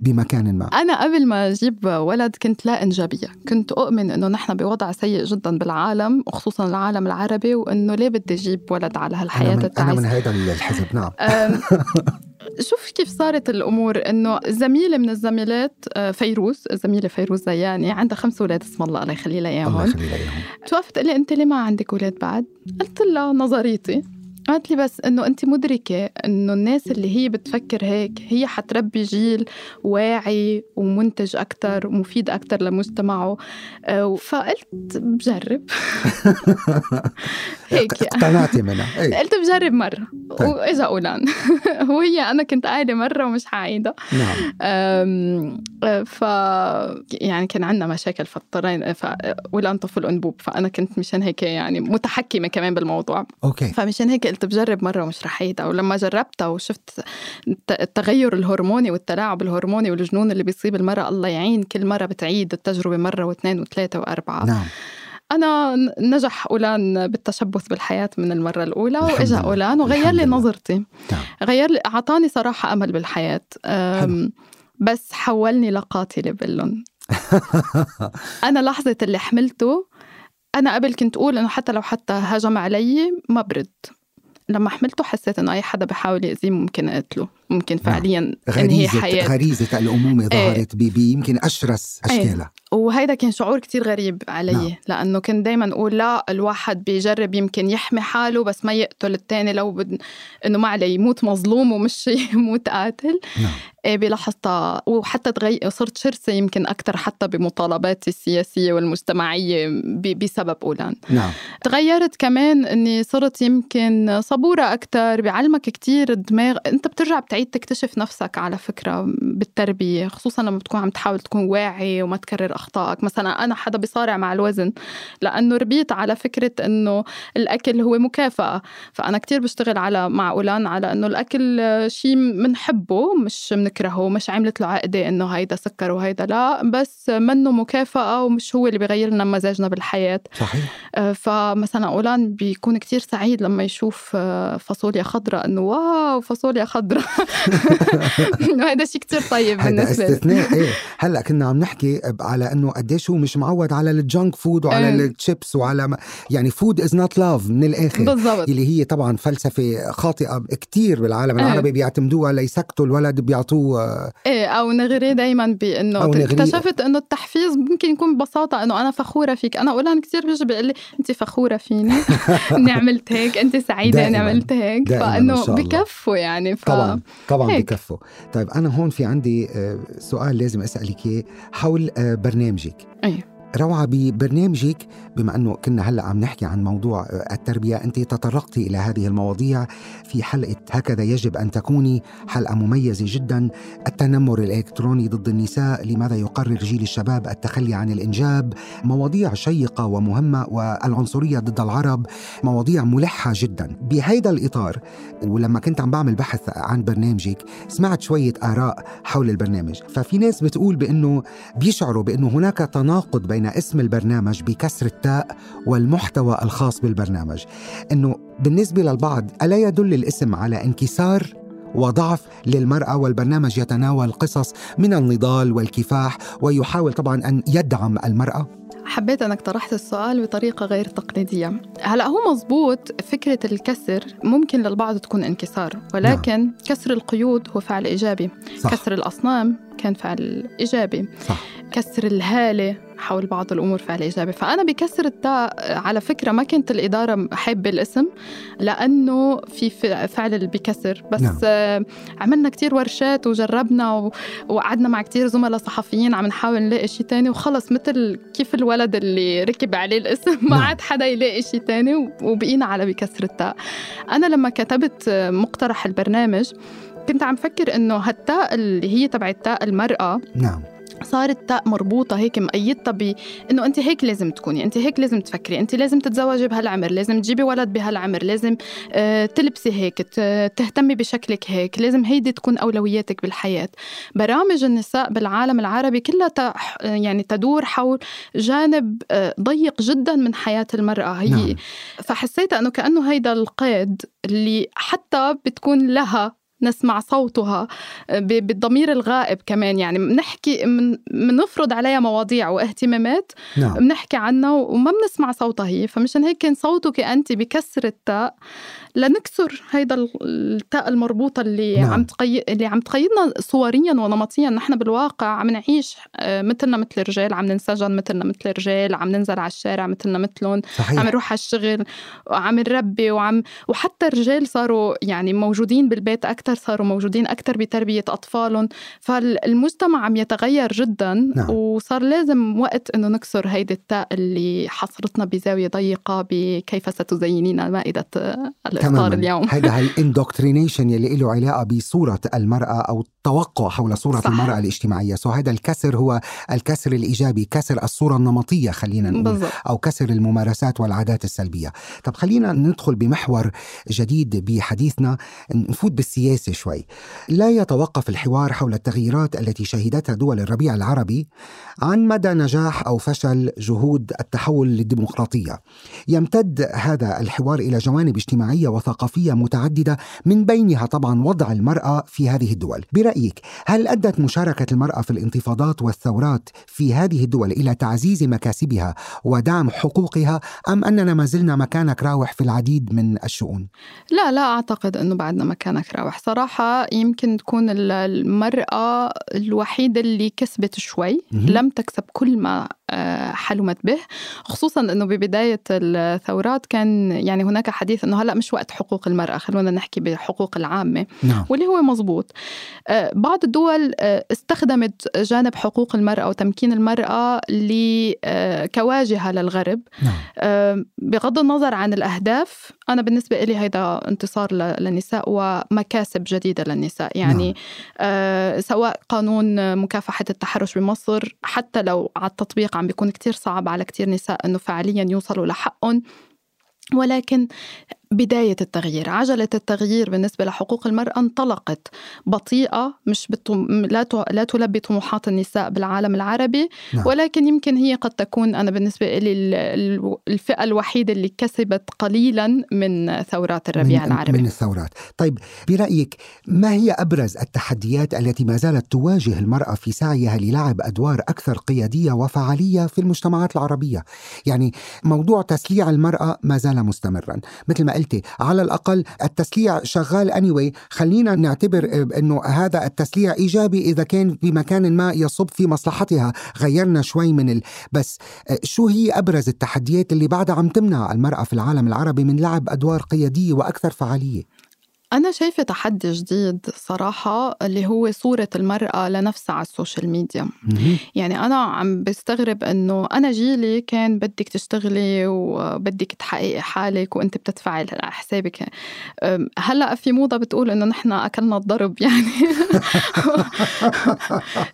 بمكان ما. أنا قبل ما أجيب ولد كنت لا إنجابية. كنت أؤمن إنه نحن بوضع سيء جدا بالعالم وخصوصا العالم العربي وإنه ليه بدي أجيب ولد على أنا هالحياة من, أنا من هذا الحزب نعم. شوف كيف صارت الأمور. إنه زميلة من الزميلات آه، فيروز الزميلة فيروز زياني عندها خمس أولاد اسم الله الله يخلي لها الله اياهم يخلي لها توقفت قال لي أنت ليه ما عندك أولاد بعد؟ قلت لها نظريتي. قالت لي بس إنه انت مدركة إنه الناس اللي هي بتفكر هيك هي حتربي جيل واعي ومنتج أكثر ومفيد أكثر لمجتمعه. آه، فقلت بجرب. (laughs) هيك اقتنعتي منها. إيه. قلت بجرب مرة. طيب. وإجا أولان. (laughs) وهي أنا كنت قاعدة مرة ومش حعيدة نعم. أم، ف يعني كان عندنا مشاكل فاضطرينا ف... ولان طفل أنبوب فأنا كنت مشان هيك يعني متحكمة كمان بالموضوع. okay. فمشان هيك قلت بجرب مرة ومش رح عيدها ولما جربتها وشفت الت- التغير الهرموني والتلاعب الهرموني والجنون اللي بيصيب المرأة الله يعين كل مرة بتعيد التجربة مرة واثنين وثلاثة وأربعة. نعم. أنا نجح أولان بالتشبث بالحياة من المرة الأولى وإجا. أولان وغير لي. نظرتي. نعم. غير لي أعطاني صراحة أمل بالحياة. أم، بس حولني لقاتلة بقلن (laughs) أنا لحظة اللي حملته أنا قبل كنت أقول إنه حتى لو حتى هجم علي ما برد. لما حملته حسيت إنه أي حدا بحاول يأذيه ممكن أقتله ممكن فعليا انهي غريزة حياة غريزة الأمومة إيه. ظهرت ب- بيمكن أشرس إيه. أشكالها وهيدا كان شعور كتير غريب علي نعم. نعم. لأنه كنت دايما أقول لا الواحد بيجرب يمكن يحمي حاله بس ما يقتل التاني لو بد... إنه ما عليه يموت مظلوم ومش (laughs) يموت قاتل نعم إيه بلحظتها وحتى تغي... صرت شرسة يمكن أكثر حتى بمطالباتي السياسية والمجتمعية ب... بسبب أولان نعم تغيرت كمان إني صرت يمكن صبورة أكثر بيعلمك كتير الدماغ أنت بترجع بتعيد تكتشف نفسك على فكرة بالتربية خصوصا لما بتكون عم تحاول تكون واعي وما تكرر أخطائك. مثلا أنا حدا بيصارع مع الوزن لأنه ربيت على فكرة إنه الأكل هو مكافأة. فأنا كتير بشتغل على مع اولان على إنه الأكل شيء بنحبه مش بنكرهه مش عملت له عقدة إنه هيدا سكر وهيدا لا بس منه مكافأة ومش هو اللي بيغير لنا مزاجنا بالحياة. صحيح. آه، فمثلا أولان بيكون كتير سعيد لما يشوف آه، فاصوليا خضراء إنه wow فاصوليا خضراء. (laughs) إنه هذا شيء كتير طيب هذا بالنسبة لي استثناء (laughs) إيه هلأ كنا عم نحكي على إنه قديش هو مش معود على ال junk food وعلى إيه. التشيبس وعلى ما يعني food is not love من الآخر بالضبط اللي هي طبعا فلسفة خاطئة كتير بالعالم إيه. العربي بيعتمدوها ليسكتوا الولد بيعطوه آه، إيه أو نغريه دايما بانه. اكتشفت إنه التحفيز ممكن يكون ببساطة إنه أنا فخورة فيك أنا اولان كثير بيجي بيقول لي انت فخورة فيني (laughs) إني عملت هيك انت سعيدة إني دائماً. عملت هيك دائماً فإنه. بكفوا يعني ف... طبعا طبعا هيك. بكفوا طيب أنا هون في عندي آه، سؤال لازم أسألك إياه حول آه، برنامجك أي. روعة ببرنامجك بما أنه كنا هلأ عم نحكي عن موضوع آه، التربية أنت تطرقتي إلى هذه المواضيع في حلقة هكذا يجب أن تكوني حلقة مميزة جدا. التنمر الإلكتروني ضد النساء لماذا يقرر جيل الشباب التخلي عن الإنجاب؟ مواضيع شيقة ومهمة والعنصرية ضد العرب مواضيع ملحة جدا. بهذا الإطار ولما كنت عم بعمل بحث عن برنامجك سمعت شوية آراء حول البرنامج. ففي ناس بتقول بأنه بيشعروا بأنه هناك تناقض بين اسم البرنامج بكسر التاء والمحتوى الخاص بالبرنامج أنه بالنسبة للبعض ألا يدل الاسم على انكسار وضعف للمرأة والبرنامج يتناول قصص من النضال والكفاح ويحاول طبعا أن يدعم المرأة حبيت أنك طرحت السؤال بطريقة غير تقليدية هلأ هو مزبوط فكرة الكسر ممكن للبعض تكون انكسار ولكن نعم. كسر القيود هو فعل إيجابي صح. كسر الأصنام كان فعل إيجابي صح. كسر الهالة حول بعض الأمور فعل ايجابي فأنا بكسر التاء على فكرة ما كانت الإدارة حابه الاسم لأنه في فعل اللي بكسر بس نعم. آه عملنا كتير ورشات وجربنا وقعدنا مع كتير زملاء صحفيين عم نحاول نلاقي شيء تاني وخلص مثل كيف الولد اللي ركب عليه الاسم (laughs) ما نعم. عاد حدا يلاقي شيء تاني وبقينا على بكسر التاء أنا لما كتبت مقترح البرنامج كنت عم فكر إنه هالتاء اللي هي تبع التاء المرأة نعم صارت تاء مربوطة هيك مقيدتها ب إنه أنت هيك لازم تكوني، أنت هيك لازم تفكري، أنت لازم تتزوجي بهالعمر، لازم تجيبي ولد بهالعمر، لازم آه تلبسي هيك، تهتمي بشكلك هيك، لازم هيدي تكون أولوياتك بالحياة. برامج النساء بالعالم العربي كلها يعني تدور حول جانب آه ضيق جدا من حياة المرأة هي نعم. فحسيت أنه كأنه هيدا القيد اللي حتى بتكون لها نسمع صوتها بالضمير الغائب كمان يعني بنحكي بنفرض عليها مواضيع واهتمامات نعم. بنحكي عنها وما بنسمع صوتها هي فمشان هيك كان صوتك أنت بكسر التاء لنكسر هيدا التاء المربوطة اللي نعم. عم تقيد اللي عم تقيدنا صوريا ونمطيا. نحن بالواقع عم نعيش مثلنا مثل الرجال. عم ننسجن مثلنا مثل الرجال. عم ننزل على الشارع مثلنا مثلهم. صحيح. عم نروح على الشغل. وعم نربي وعم وحتى الرجال صاروا يعني موجودين بالبيت أكثر صاروا موجودين أكثر بتربية أطفالهم. فالمجتمع عم يتغير جدا. نعم. وصار لازم وقت إنه نكسر هيدي التاء اللي حصرتنا بزاوية ضيقة بكيف ستزينين مائدة الإفطار اليوم. هذا ال indoctrination (laughs) يلي له علاقة بصورة المرأة أو التوقع حول صورة صح. المرأة الاجتماعية؟ so هذا الكسر هو الكسر الإيجابي كسر الصورة النمطية خلينا نقول بالضبط. أو كسر الممارسات والعادات السلبية. طب خلينا ندخل بمحور جديد بحديثنا نفوت بالسياسة شوي. لا يتوقف الحوار حول التغييرات التي شهدتها دول الربيع العربي عن مدى نجاح أو فشل جهود التحول للديمقراطية. يمتد هذا الحوار إلى جوانب اجتماعية وثقافية متعددة من بينها طبعا وضع المرأة في هذه الدول. برأيك هل أدت مشاركة المرأة في الانتفاضات والثورات في هذه الدول إلى تعزيز مكاسبها ودعم حقوقها أم أننا ما زلنا مكانك راوح في العديد من الشؤون؟ لا لا أعتقد أنه بعدنا مكانك راوح. صراحة يمكن تكون المرأة الوحيدة اللي كسبت شوي لم تكسب كل ما حلمت به خصوصا أنه ببداية الثورات كان يعني هناك حديث أنه هلأ مش وقت حقوق المرأة خلونا نحكي بحقوق العامة نعم. واللي هو مزبوط آه، بعض الدول آه، استخدمت جانب حقوق المرأة وتمكين المرأة كواجهة للغرب نعم. بغض النظر عن الأهداف أنا بالنسبة لي هذا انتصار للنساء ومكاسب جديدة للنساء يعني نعم. آه سواء قانون مكافحة التحرش بمصر حتى لو على التطبيق عم بيكون كتير صعب على كتير نساء أنه فعليا يوصلوا لحقهم. ولكن بداية التغيير. عجلة التغيير بالنسبة لحقوق المرأة انطلقت. بطيئة مش بتم... لا, ت... لا تلبي طموحات النساء بالعالم العربي نعم. ولكن يمكن هي قد تكون أنا بالنسبة لي الفئة الوحيدة اللي كسبت قليلا من ثورات الربيع من العربي. من الثورات. طيب برأيك ما هي أبرز التحديات التي ما زالت تواجه المرأة في سعيها للعب أدوار أكثر قيادية وفعالية في المجتمعات العربية؟ يعني موضوع تسليع المرأة ما زال مستمرا. مثل ما قلتي. على الأقل التسليع شغال anyway. خلينا نعتبر آه، أنه هذا التسليع إيجابي إذا كان بمكان ما يصب في مصلحتها. غيرنا شوي من ال... بس آه، شو هي أبرز التحديات اللي بعدها عم تمنع المرأة في العالم العربي من لعب أدوار قيادية وأكثر فعالية؟ أنا شايفة تحدي جديد صراحة اللي هو صورة المرأة لنفسها على السوشيال ميديا. يعني أنا عم بستغرب أنه أنا جيلي كان بدك تشتغلي وبدك تحققي حالك وأنت بتدفعي حسابك. هلأ في موضة بتقول أنه نحن أكلنا الضرب يعني. (laughs)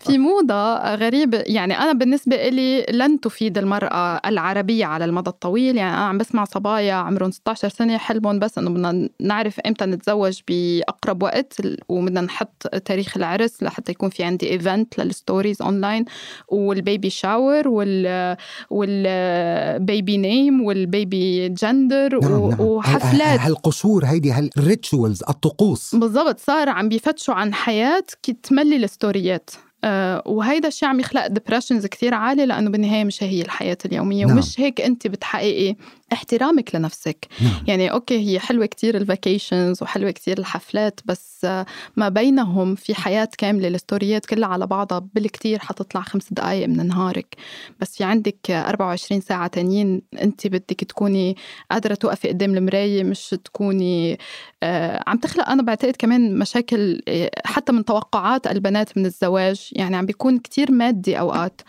في موضة غريبة يعني أنا بالنسبة إلي لن تفيد المرأة العربية على المدى الطويل. يعني أنا عم بسمع صبايا عمرهم 16 سنة حلمهم بس أنه بدنا نعرف إمتى نتزوج. نتزوج بأقرب وقت وبدنا نحط تاريخ العرس لحتى يكون في عندي ايفنت للستوريز اونلاين والبيبي شاور وال والبيبي نيم والبيبي جندر نعم نعم. وحفلات هالقصور هيدي هال rituals الطقوس بالضبط صار عم بيفتشوا عن حياة تملي الستوريات آه، وهيدا الشيء عم يخلق depressions كثير عالي لأنه بالنهاية مش هي الحياة اليومية نعم. ومش هيك أنت بتحققي احترامك لنفسك. نعم. يعني okay هي حلوة كتير ال vacations وحلوة كتير الحفلات بس ما بينهم في حياة كاملة الستوريات كلها على بعضها بالكتير حتطلع خمس دقائق من نهارك. بس في عندك 24 ساعة تانيين انت بدك تكوني قادرة توقفي قدام المراية مش تكوني آه عم تخلق أنا بعتقد كمان مشاكل آه، حتى من توقعات البنات من الزواج. يعني عم بيكون كتير مادي أوقات.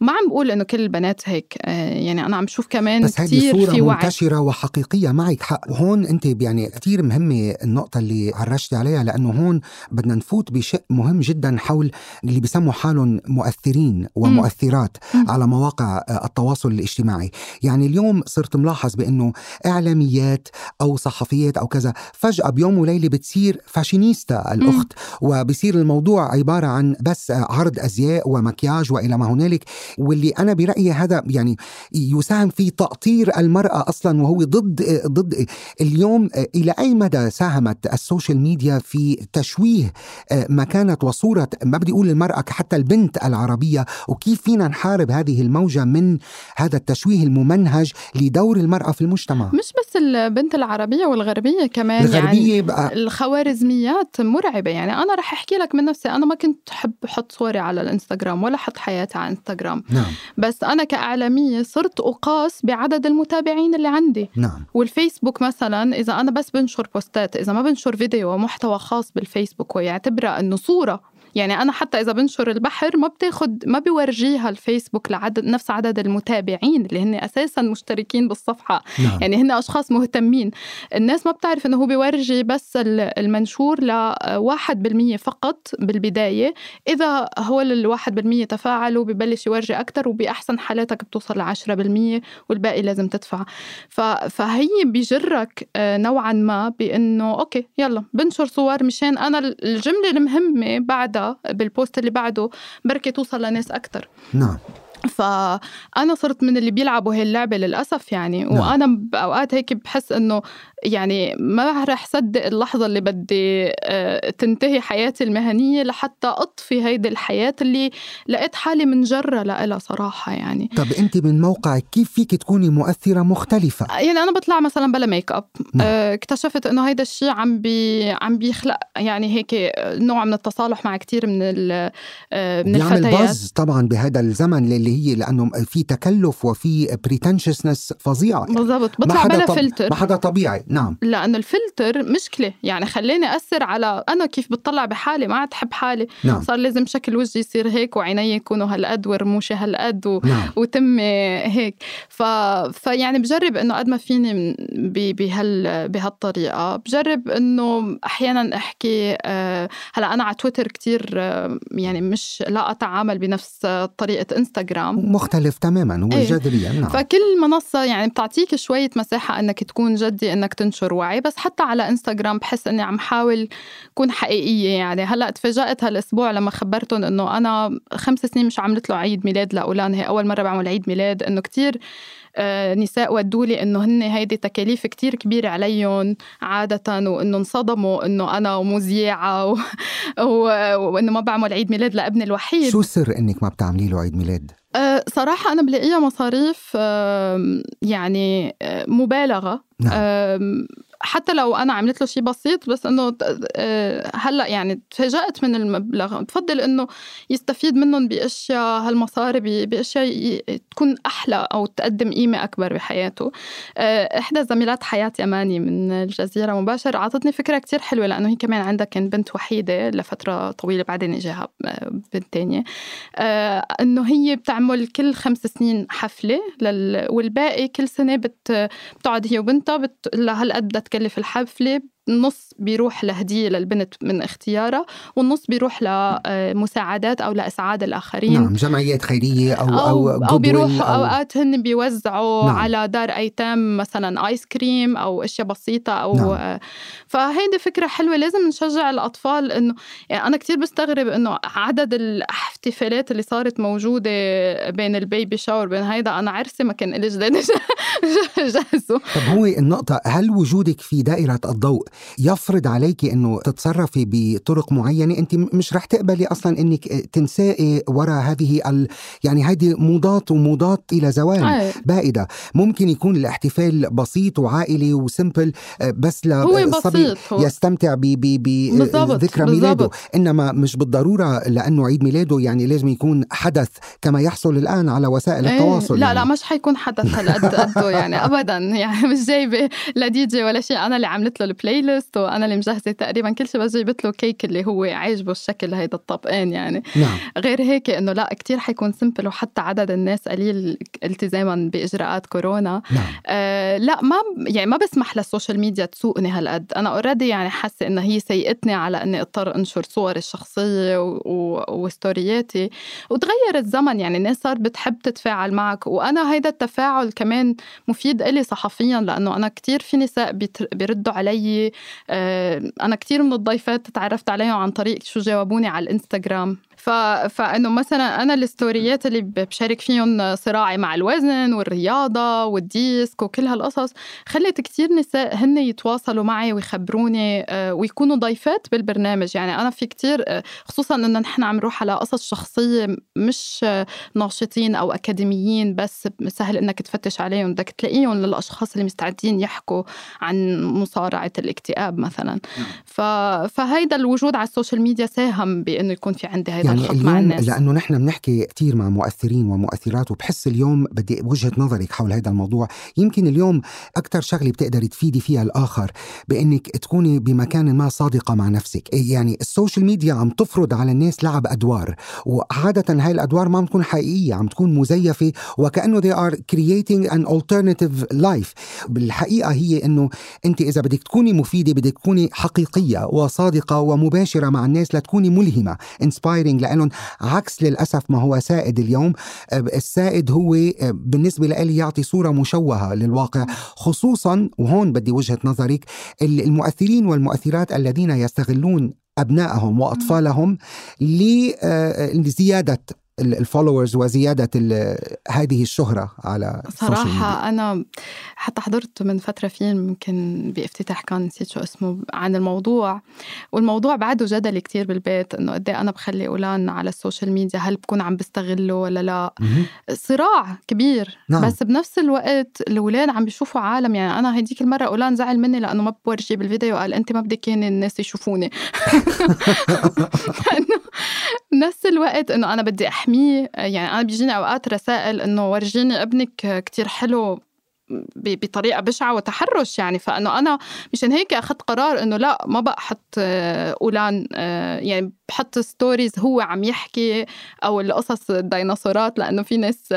ما عم بقول إنه كل البنات هيك آه يعني أنا عم بشوف كمان بس كتير في منتشرة وحقيقية معك حق وهون أنت يعني كثير مهمة النقطة اللي عرجتي عليها لأنه هون بدنا نفوت بشيء مهم جدا حول اللي بيسموا حالهم مؤثرين ومؤثرات م. على مواقع التواصل الاجتماعي. يعني اليوم صرت ملاحظ بأنه إعلاميات أو صحفيات أو كذا فجأة بيوم وليلة بتصير فاشينيستا الأخت. م. وبصير الموضوع عبارة عن بس عرض أزياء ومكياج وإلى ما هنالك. واللي أنا برأيي هذا يعني يساهم في تأطير المرأة أصلا وهو ضد ضد اليوم إلى أي مدى ساهمت السوشيال ميديا في تشويه مكانة وصورة ما بدي أقول المراه حتى البنت العربية؟ وكيف فينا نحارب هذه الموجة من هذا التشويه الممنهج لدور المرأة في المجتمع؟ مش بس البنت العربية والغربية كمان الغربية يعني بقى الخوارزميات مرعبة. يعني أنا رح أحكي لك من نفسي أنا ما كنت احب أحط صوري على الإنستغرام ولا أحط حياتي على انستغرام نعم. بس أنا كإعلامية صرت أقاس بعدد المتابعين المتابعين اللي عندي. نعم. والفيسبوك مثلا إذا أنا بس بنشر بوستات إذا ما بنشر فيديو ومحتوى خاص بالفيسبوك ويعتبرها إنه صورة. يعني أنا حتى إذا بنشر البحر ما بتاخد ما بيورجيها الفيسبوك لعدد نفس عدد المتابعين اللي هن أساسا مشتركين بالصفحة. نعم. يعني هن أشخاص مهتمين. الناس ما بتعرف إنه هو بيورجي بس المنشور لواحد بالمية فقط بالبداية. إذا هو الواحد بالمية تفاعلوا ببلش يورجي أكثر وبأحسن حالاتك بتوصل لعشرة بالمية والباقي لازم تدفع. فهي بيجرك آه، نوعا ما بإنه okay يلا بنشر صور مشان أنا الجملة المهمة بعد بال post اللي بعده بركي توصل لناس أكثر نعم فأنا صرت من اللي بيلعبوا هي اللعبة للأسف يعني نعم. وأنا بأوقات هيك بحس إنه يعني ما رح صدق اللحظة اللي بدي آه، تنتهي حياتي المهنية لحتى أطفي هيدي الحياة اللي لقيت حالي منجرة لها صراحة يعني. طب أنت من موقعك كيف فيك تكوني مؤثرة مختلفة؟ يعني أنا بطلع مثلا بلا ميك اب نعم. آه، اكتشفت إنه هيدا الشيء عم بي عم بيخلق يعني هيك نوع من التصالح مع كثير من ال- آه، من بيعمل الفتيات. باز طبعا بهذا الزمن اللي هي لأنه في تكلف وفي pretentiousness فظيعه بالضبط. ما بطلع بلا فلتر ما حدا طبيعي. نعم. لأنه الفلتر مشكلة. يعني خلاني أثر على أنا كيف بتطلع بحالي ما عاد حب حالي. نعم. صار لازم شكل وجهي يصير هيك وعيني يكونوا هالقد ورموشي هالقد و... نعم. وتمي هيك. ف... فيعني بجرب إنه قد ما فيني ب... بهال... بهالطريقة. بجرب إنه أحيانا أحكي آه، هلأ أنا على تويتر كتير آه، يعني مش لا أتعامل بنفس طريقة إنستغرام. مختلف تماما إيه. جذريا نعم. فكل منصة يعني بتعطيك شوية مساحة إنك تكون جدي إنك تنشر وعي بس حتى على انستغرام بحس إني عم حاول كون حقيقية يعني هلأ تفاجأت هالأسبوع لما خبرتهم إنه أنا خمس سنين مش عملت له عيد ميلاد لاولان هي أول مرة بعمل عيد ميلاد إنه كتير آه، نساء ودوا لي إنه هن هيدي تكاليف كتير كبيرة عليهم عاده وإنه انصدموا إنه أنا مذيعة. (laughs) وإنه ما بعمل عيد ميلاد لابني الوحيد شو السر إنك ما بتعملي له عيد ميلاد أه، صراحة أنا بلاقيها مصاريف يعني أه، مبالغة نعم. حتى لو أنا عملت له شيء بسيط بس إنه أه، هلأ يعني تفاجأت من المبلغ بفضل إنه يستفيد منهم بأشياء هالمصاري ب- بأشياء ي- تكون أحلى أو تقدم قيمة أكبر بحياته أه، إحدى زميلات حياة يماني من الجزيرة مباشر أعطتني فكرة كتير حلوة لأنه هي كمان عندها كان بنت وحيدة لفترة طويلة بعدين إجاها أه، بنت تانية آه، إنه هي بتعمل كل خمس سنين حفلة. والباقي كل سنة بت... بتقعد هي وبنتها بت... لهالقد تكلف الحفله النص بيروح لهدية للبنت من اختيارها والنص بيروح لمساعدات أو لإسعاد الآخرين نعم جمعيات خيرية أو أو, أو, أو goodwill بيروحوا أو أوقات هن بيوزعوا نعم. على دار أيتام مثلا آيس كريم أو أشياء بسيطة أو نعم. نعم. فهيدي فكرة حلوة لازم نشجع الأطفال إنه يعني أنا كتير بستغرب إنه عدد الاحتفالات اللي صارت موجودة بين البيبي شاور بين هيدا أنا عرسي ما كان إلي جديد جهزه (laughs) طب هو النقطة هل وجودك في دائرة الضوء يفرض عليك إنه تتصرفي بطرق معينة انت مش رح تقبلي أصلا إنك تنسائي وراء هذه ال... يعني هذه موضات وموضات إلى زوال أي. بائدة ممكن يكون الاحتفال بسيط وعائلي وسمبل آه، بس هو للصبي يستمتع ب- ب- بذكرى. ميلاده إنما مش بالضرورة لأنه عيد ميلاده يعني لازم يكون حدث كما يحصل الآن على وسائل إيه، التواصل لا يعني. لا مش حيكون حدث هالقد قده يعني ابدا (laughs) يعني مش جايبة لا دي جي ولا شيء أنا اللي عملت له ال playlist وأنا اللي مجهزة تقريبا كل شيء بس جبت له كيك اللي هو عاجبه الشكل هيدا الطبقان يعني. نعم. غير هيك إنه لا كتير حيكون simple وحتى عدد الناس قليل التزاما بإجراءات كورونا. نعم. أه لا ما يعني ما بسمح للسوشيال ميديا تسوقني هالقد. أنا already يعني حاسة إنها هي سيقتني على إني أضطر أنشر صوري الشخصية و... و... وستورياتي. وتغير الزمن يعني الناس صارت بتحب تتفاعل معك. وأنا هيدا التفاعل كمان مفيد إلي صحفيا لأنه أنا كتير في نساء بيردوا علي أنا كتير من الضيفات تعرفت عليهم عن طريق شو جاوبوني على الإنستغرام. ف... فإنه مثلا أنا الستوريات اللي بشارك فيهم صراعي مع الوزن والرياضة والديسك وكل هالقصص خلت كتير نساء هن يتواصلوا معي ويخبروني آه، ويكونوا ضيفات بالبرنامج. يعني أنا في كتير آه، خصوصا انه نحن عم نروح على قصص شخصية مش آه، ناشطين أو أكاديميين بس سهل إنك تفتش عليهم. بدك تلاقيهم للأشخاص اللي مستعدين يحكوا عن مصارعة الاكتئاب مثلا. ف... فهيدا الوجود على السوشيال ميديا ساهم بإنه يكون في عندي هيدا يعني الخط مع اليوم الناس. لأنه نحن بنحكي كثير مع مؤثرين ومؤثرات وبحس اليوم بدي وجهة نظرك حول هذا الموضوع. يمكن اليوم أكثر شغلة بتقدري تفيدي فيها الآخر بإنك تكوني بمكان ما صادقة مع نفسك. يعني السوشيال ميديا عم تفرض على الناس لعب أدوار وعادة هاي الأدوار ما عم تكون حقيقية عم تكون مزيفة وكأنه they are creating an alternative life. بالحقيقة هي إنه أنت إذا بدك تكوني مفيدة بدك تكوني حقيقية وصادقة ومباشرة مع الناس لتكوني ملهمة inspiring لانهم عكس للأسف ما هو سائد اليوم. السائد هو بالنسبة لي يعطي صورة مشوهة للواقع. خصوصا وهون بدي وجهة نظرك ال- المؤثرين والمؤثرات الذين يستغلون أبنائهم وأطفالهم لزيادة الفولورز وزيادة هذه الشهرة على صراحة أنا حتى حضرت من فترة فيلم يمكن بافتتاح كان نسيت شو اسمه عن الموضوع والموضوع بعده جدل كتير بالبيت إنه قد إيه أنا بخلي اولان على السوشيال ميديا هل بكون عم بستغله ولا لا؟ صراع كبير. نعم. بس بنفس الوقت الأولاد عم بيشوفوا عالم يعني أنا هديك المرة اولان زعل مني لأنه ما بورجي بالفيديو قال أنت ما بدك الناس يشوفوني. (laughs) (laughs) نفس الوقت إنه أنا بدي احميه يعني أنا بيجيني أوقات رسائل إنه ورجيني ابنك كتير حلو بطريقة بشعة وتحرش يعني فإنه أنا مشان هيك أخذت قرار إنه لا ما بقى أحط أونلاين يعني بحط stories هو عم يحكي أو القصص الديناصورات لأنه في ناس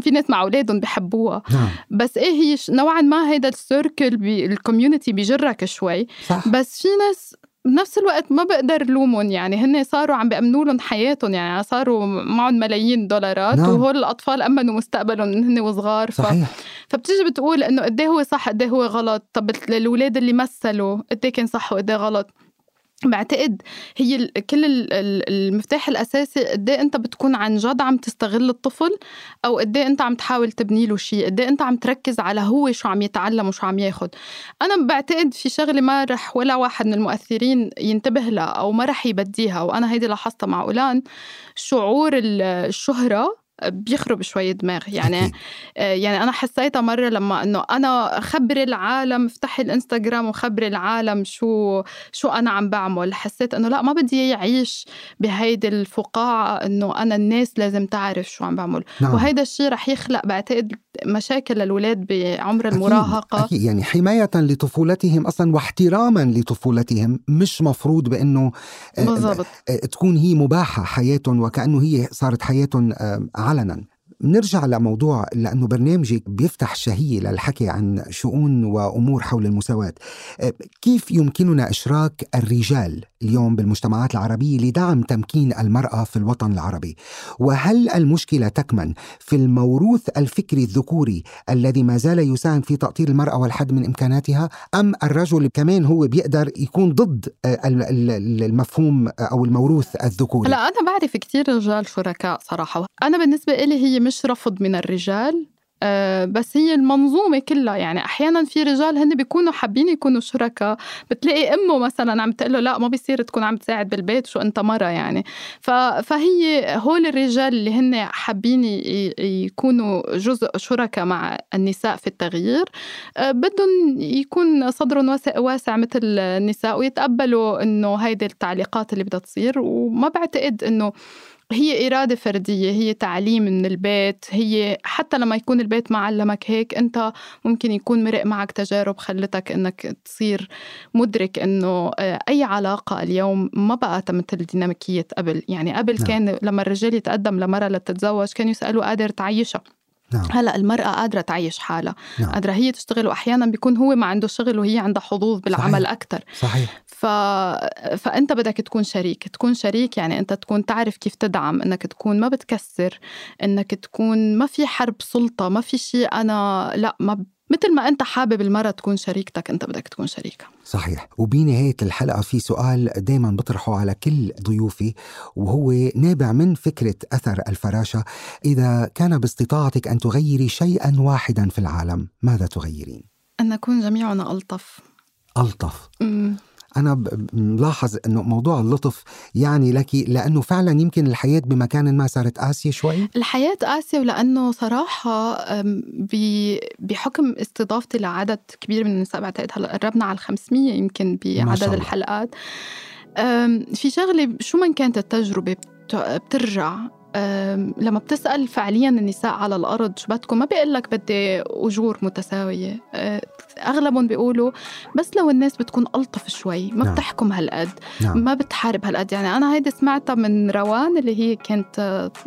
في ناس مع أولادهم بحبوها نعم. بس إيه هي نوعا ما هيدا ال circle ال community بيجرك شوي صح. بس في ناس بنفس الوقت ما بقدر لومهم يعني هن صاروا عم بيأمنوا لهم حياتهم يعني صاروا معهم ملايين دولارات نعم. وهول الأطفال أمنوا مستقبلهم من هن وصغار ف... فبتيجي بتقول إنه قد إيه هو صح قد إيه هو غلط طب الأولاد اللي مثلوا قد إيه كان صح وقد غلط بعتقد هي كل المفتاح الأساسي قد إيه أنت بتكون عن جد عم تستغل الطفل أو قد إيه أنت عم تحاول تبني له شيء قد إيه أنت عم تركز على هو شو عم يتعلم وشو عم ياخذ أنا بعتقد في شغلة ما رح ولا واحد من المؤثرين ينتبه لها أو ما رح يبديها وأنا هيدي لاحظتها مع أولان شعور الشهرة بيخرب شوي دماغ. يعني آه، يعني أنا حسيتها مرة لما إنه أنا خبري العالم افتحي الإنستغرام وخبري العالم شو شو أنا عم بعمل. حسيت إنه لا ما بدي يعيش بهيدي الفقاعة إنه أنا الناس لازم تعرف شو عم بعمل. نعم. وهيدا الشيء رح يخلق بعتقد مشاكل للولاد بعمر المراهقة. أكيد. يعني حماية لطفولتهم أصلا واحتراما لطفولتهم مش مفروض بأنه آه، بالضبط. آه، تكون هي مباحة حياتهم وكأنه هي صارت حياتهم علنا. نرجع لموضوع لأنه برنامجك بيفتح شهية للحكي عن شؤون وأمور حول المساواة. كيف يمكننا إشراك الرجال؟ اليوم بالمجتمعات العربية لدعم تمكين المرأة في الوطن العربي. وهل المشكلة تكمن في الموروث الفكري الذكوري الذي ما زال يساهم في تأطير المرأة والحد من إمكاناتها؟ أم الرجل كمان هو بيقدر يكون ضد أه، المفهوم أو الموروث الذكوري؟ لا أنا بعرف كثير رجال شركاء صراحة. أنا بالنسبة لي هي مش رفض من الرجال آه، بس هي المنظومة كلها يعني أحيانا في رجال هن بيكونوا حابين يكونوا شركاء بتلاقي أمه مثلا عم تقول له لا ما بيصير تكون عم تساعد بالبيت شو أنت مرة يعني. فهي هول الرجال اللي هن حابين يكونوا جزء شركاء مع النساء في التغيير. آه، بدهم يكون صدرهم واسع, مثل النساء ويتقبلوا إنه هيدي التعليقات اللي بدها تصير وما بعتقد إنه هي إرادة فردية هي تعليم من البيت هي حتى لما يكون البيت ما علمك هيك أنت ممكن يكون مرق معك تجارب خلتك أنك تصير مدرك أنه آه، أي علاقة اليوم ما بقى مثل ديناميكية قبل يعني قبل نعم. كان لما الرجال يتقدم لمرة لتتزوج كان يسألوا قادر تعيشها نعم. هلأ المرأة قادرة تعيش حالها نعم. قادرة هي تشتغل وأحيانا بيكون هو ما عنده شغل وهي عندها حظوظ بالعمل صحيح. أكثر صحيح ف... فأنت بدك تكون شريك. تكون شريك يعني أنت تكون تعرف كيف تدعم أنك تكون ما بتكسر أنك تكون ما في حرب سلطة ما في شيء أنا لا ما مثل ما أنت حابب المرة تكون شريكتك أنت بدك تكون شريكها صحيح. وبنهاية الحلقة في سؤال دايما بطرحه على كل ضيوفي وهو نابع من فكرة أثر الفراشة إذا كان باستطاعتك أن تغيري شيئا واحدا في العالم ماذا تغيرين؟ أن نكون جميعنا ألطف. ألطف. مم. أنا ملاحظ أنه موضوع اللطف يعني لك لأنه فعلا يمكن الحياة بمكان ما صارت قاسية شوي؟ الحياة قاسية ولأنه صراحة بحكم استضافتي لعدد كبير من النساء بعتقد هلأ قربنا على 500 يمكن بعدد الحلقات. في شغلة شو من كانت التجربة بترجع؟ لما بتسأل فعليا النساء على الأرض شو بدكم ما بيقول لك بدي أجور متساوية أه، أغلبهم بيقولوا بس لو الناس بتكون ألطف شوي ما نعم. بتحكم هالقد نعم. ما بتحارب هالقد يعني أنا هيدي سمعتها من روان اللي هي كانت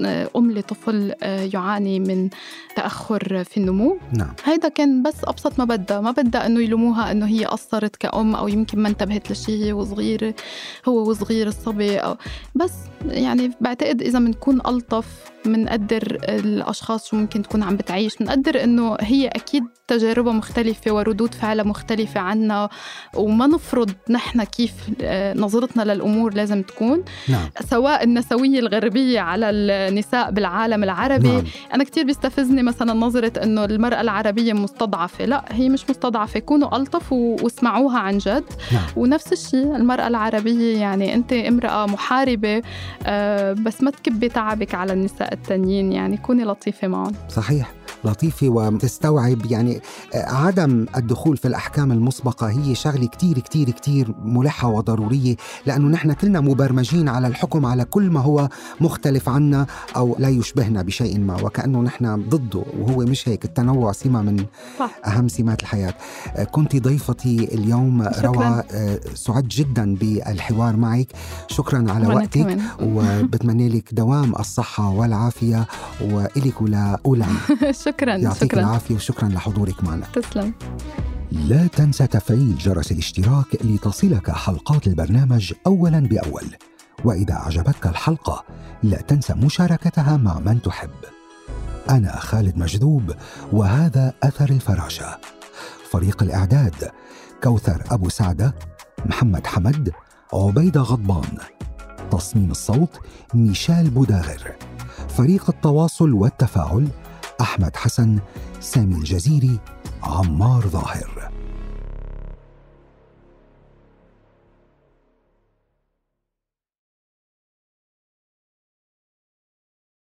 أه، أم لطفل أه، يعاني من تأخر في النمو نعم. هيدا كان بس أبسط ما بدها ما بدها إنه يلوموها إنه هي قصرت كأم أو يمكن ما انتبهت لشيء هي وصغيرة هو وصغير الصبي أو بس يعني بعتقد إذا بنكون ألطف بنقدر الأشخاص شو ممكن تكون عم بتعيش. بنقدر إنه هي أكيد تجاربها مختلفة وردود فعلها مختلفة عنا وما نفرض نحن كيف آه، نظرتنا للأمور لازم تكون. نعم. سواء النسوية الغربية على النساء بالعالم العربي. نعم. أنا كثير بيستفزني مثلا نظرة إنه المرأة العربية مستضعفة. لا هي مش مستضعفة. كونوا ألطف واسمعوها عن جد. نعم. ونفس الشيء المرأة العربية يعني أنت امرأة محاربة آه، بس ما تكبي تعبك على النساء. التانيين يعني. كوني لطيفة معهم. صحيح. لطيفة وتستوعب يعني آه، عدم الدخول في الأحكام المسبقة هي شغلة كتير كتير كتير ملحة وضرورية لأنه نحن كلنا مبرمجين على الحكم على كل ما هو مختلف عنا أو لا يشبهنا بشيء ما وكأنه نحن ضده وهو مش هيك التنوع سمة من صح. أهم سمات الحياة آه، كنت ضيفتي اليوم. روعة آه، سعدت جدا بالحوار معك شكرا على وقتك. وبتمنى لك دوام الصحة والعافية وإلك ولأولان (laughs) شكرا يعطيك شكرا. العافية وشكرا لحضورك معنا. تسلم. لا تنسى تفعيل جرس الاشتراك لتصلك حلقات البرنامج اولا بأول. وإذا أعجبتك الحلقة لا تنسى مشاركتها مع من تحب. أنا خالد مجذوب وهذا أثر الفراشة. فريق الإعداد كوثر أبو سعدة محمد حمد عبيدة غضبان. تصميم الصوت ميشال بوداغر فريق التواصل والتفاعل أحمد حسن سامي الجزيري عمار ظاهر.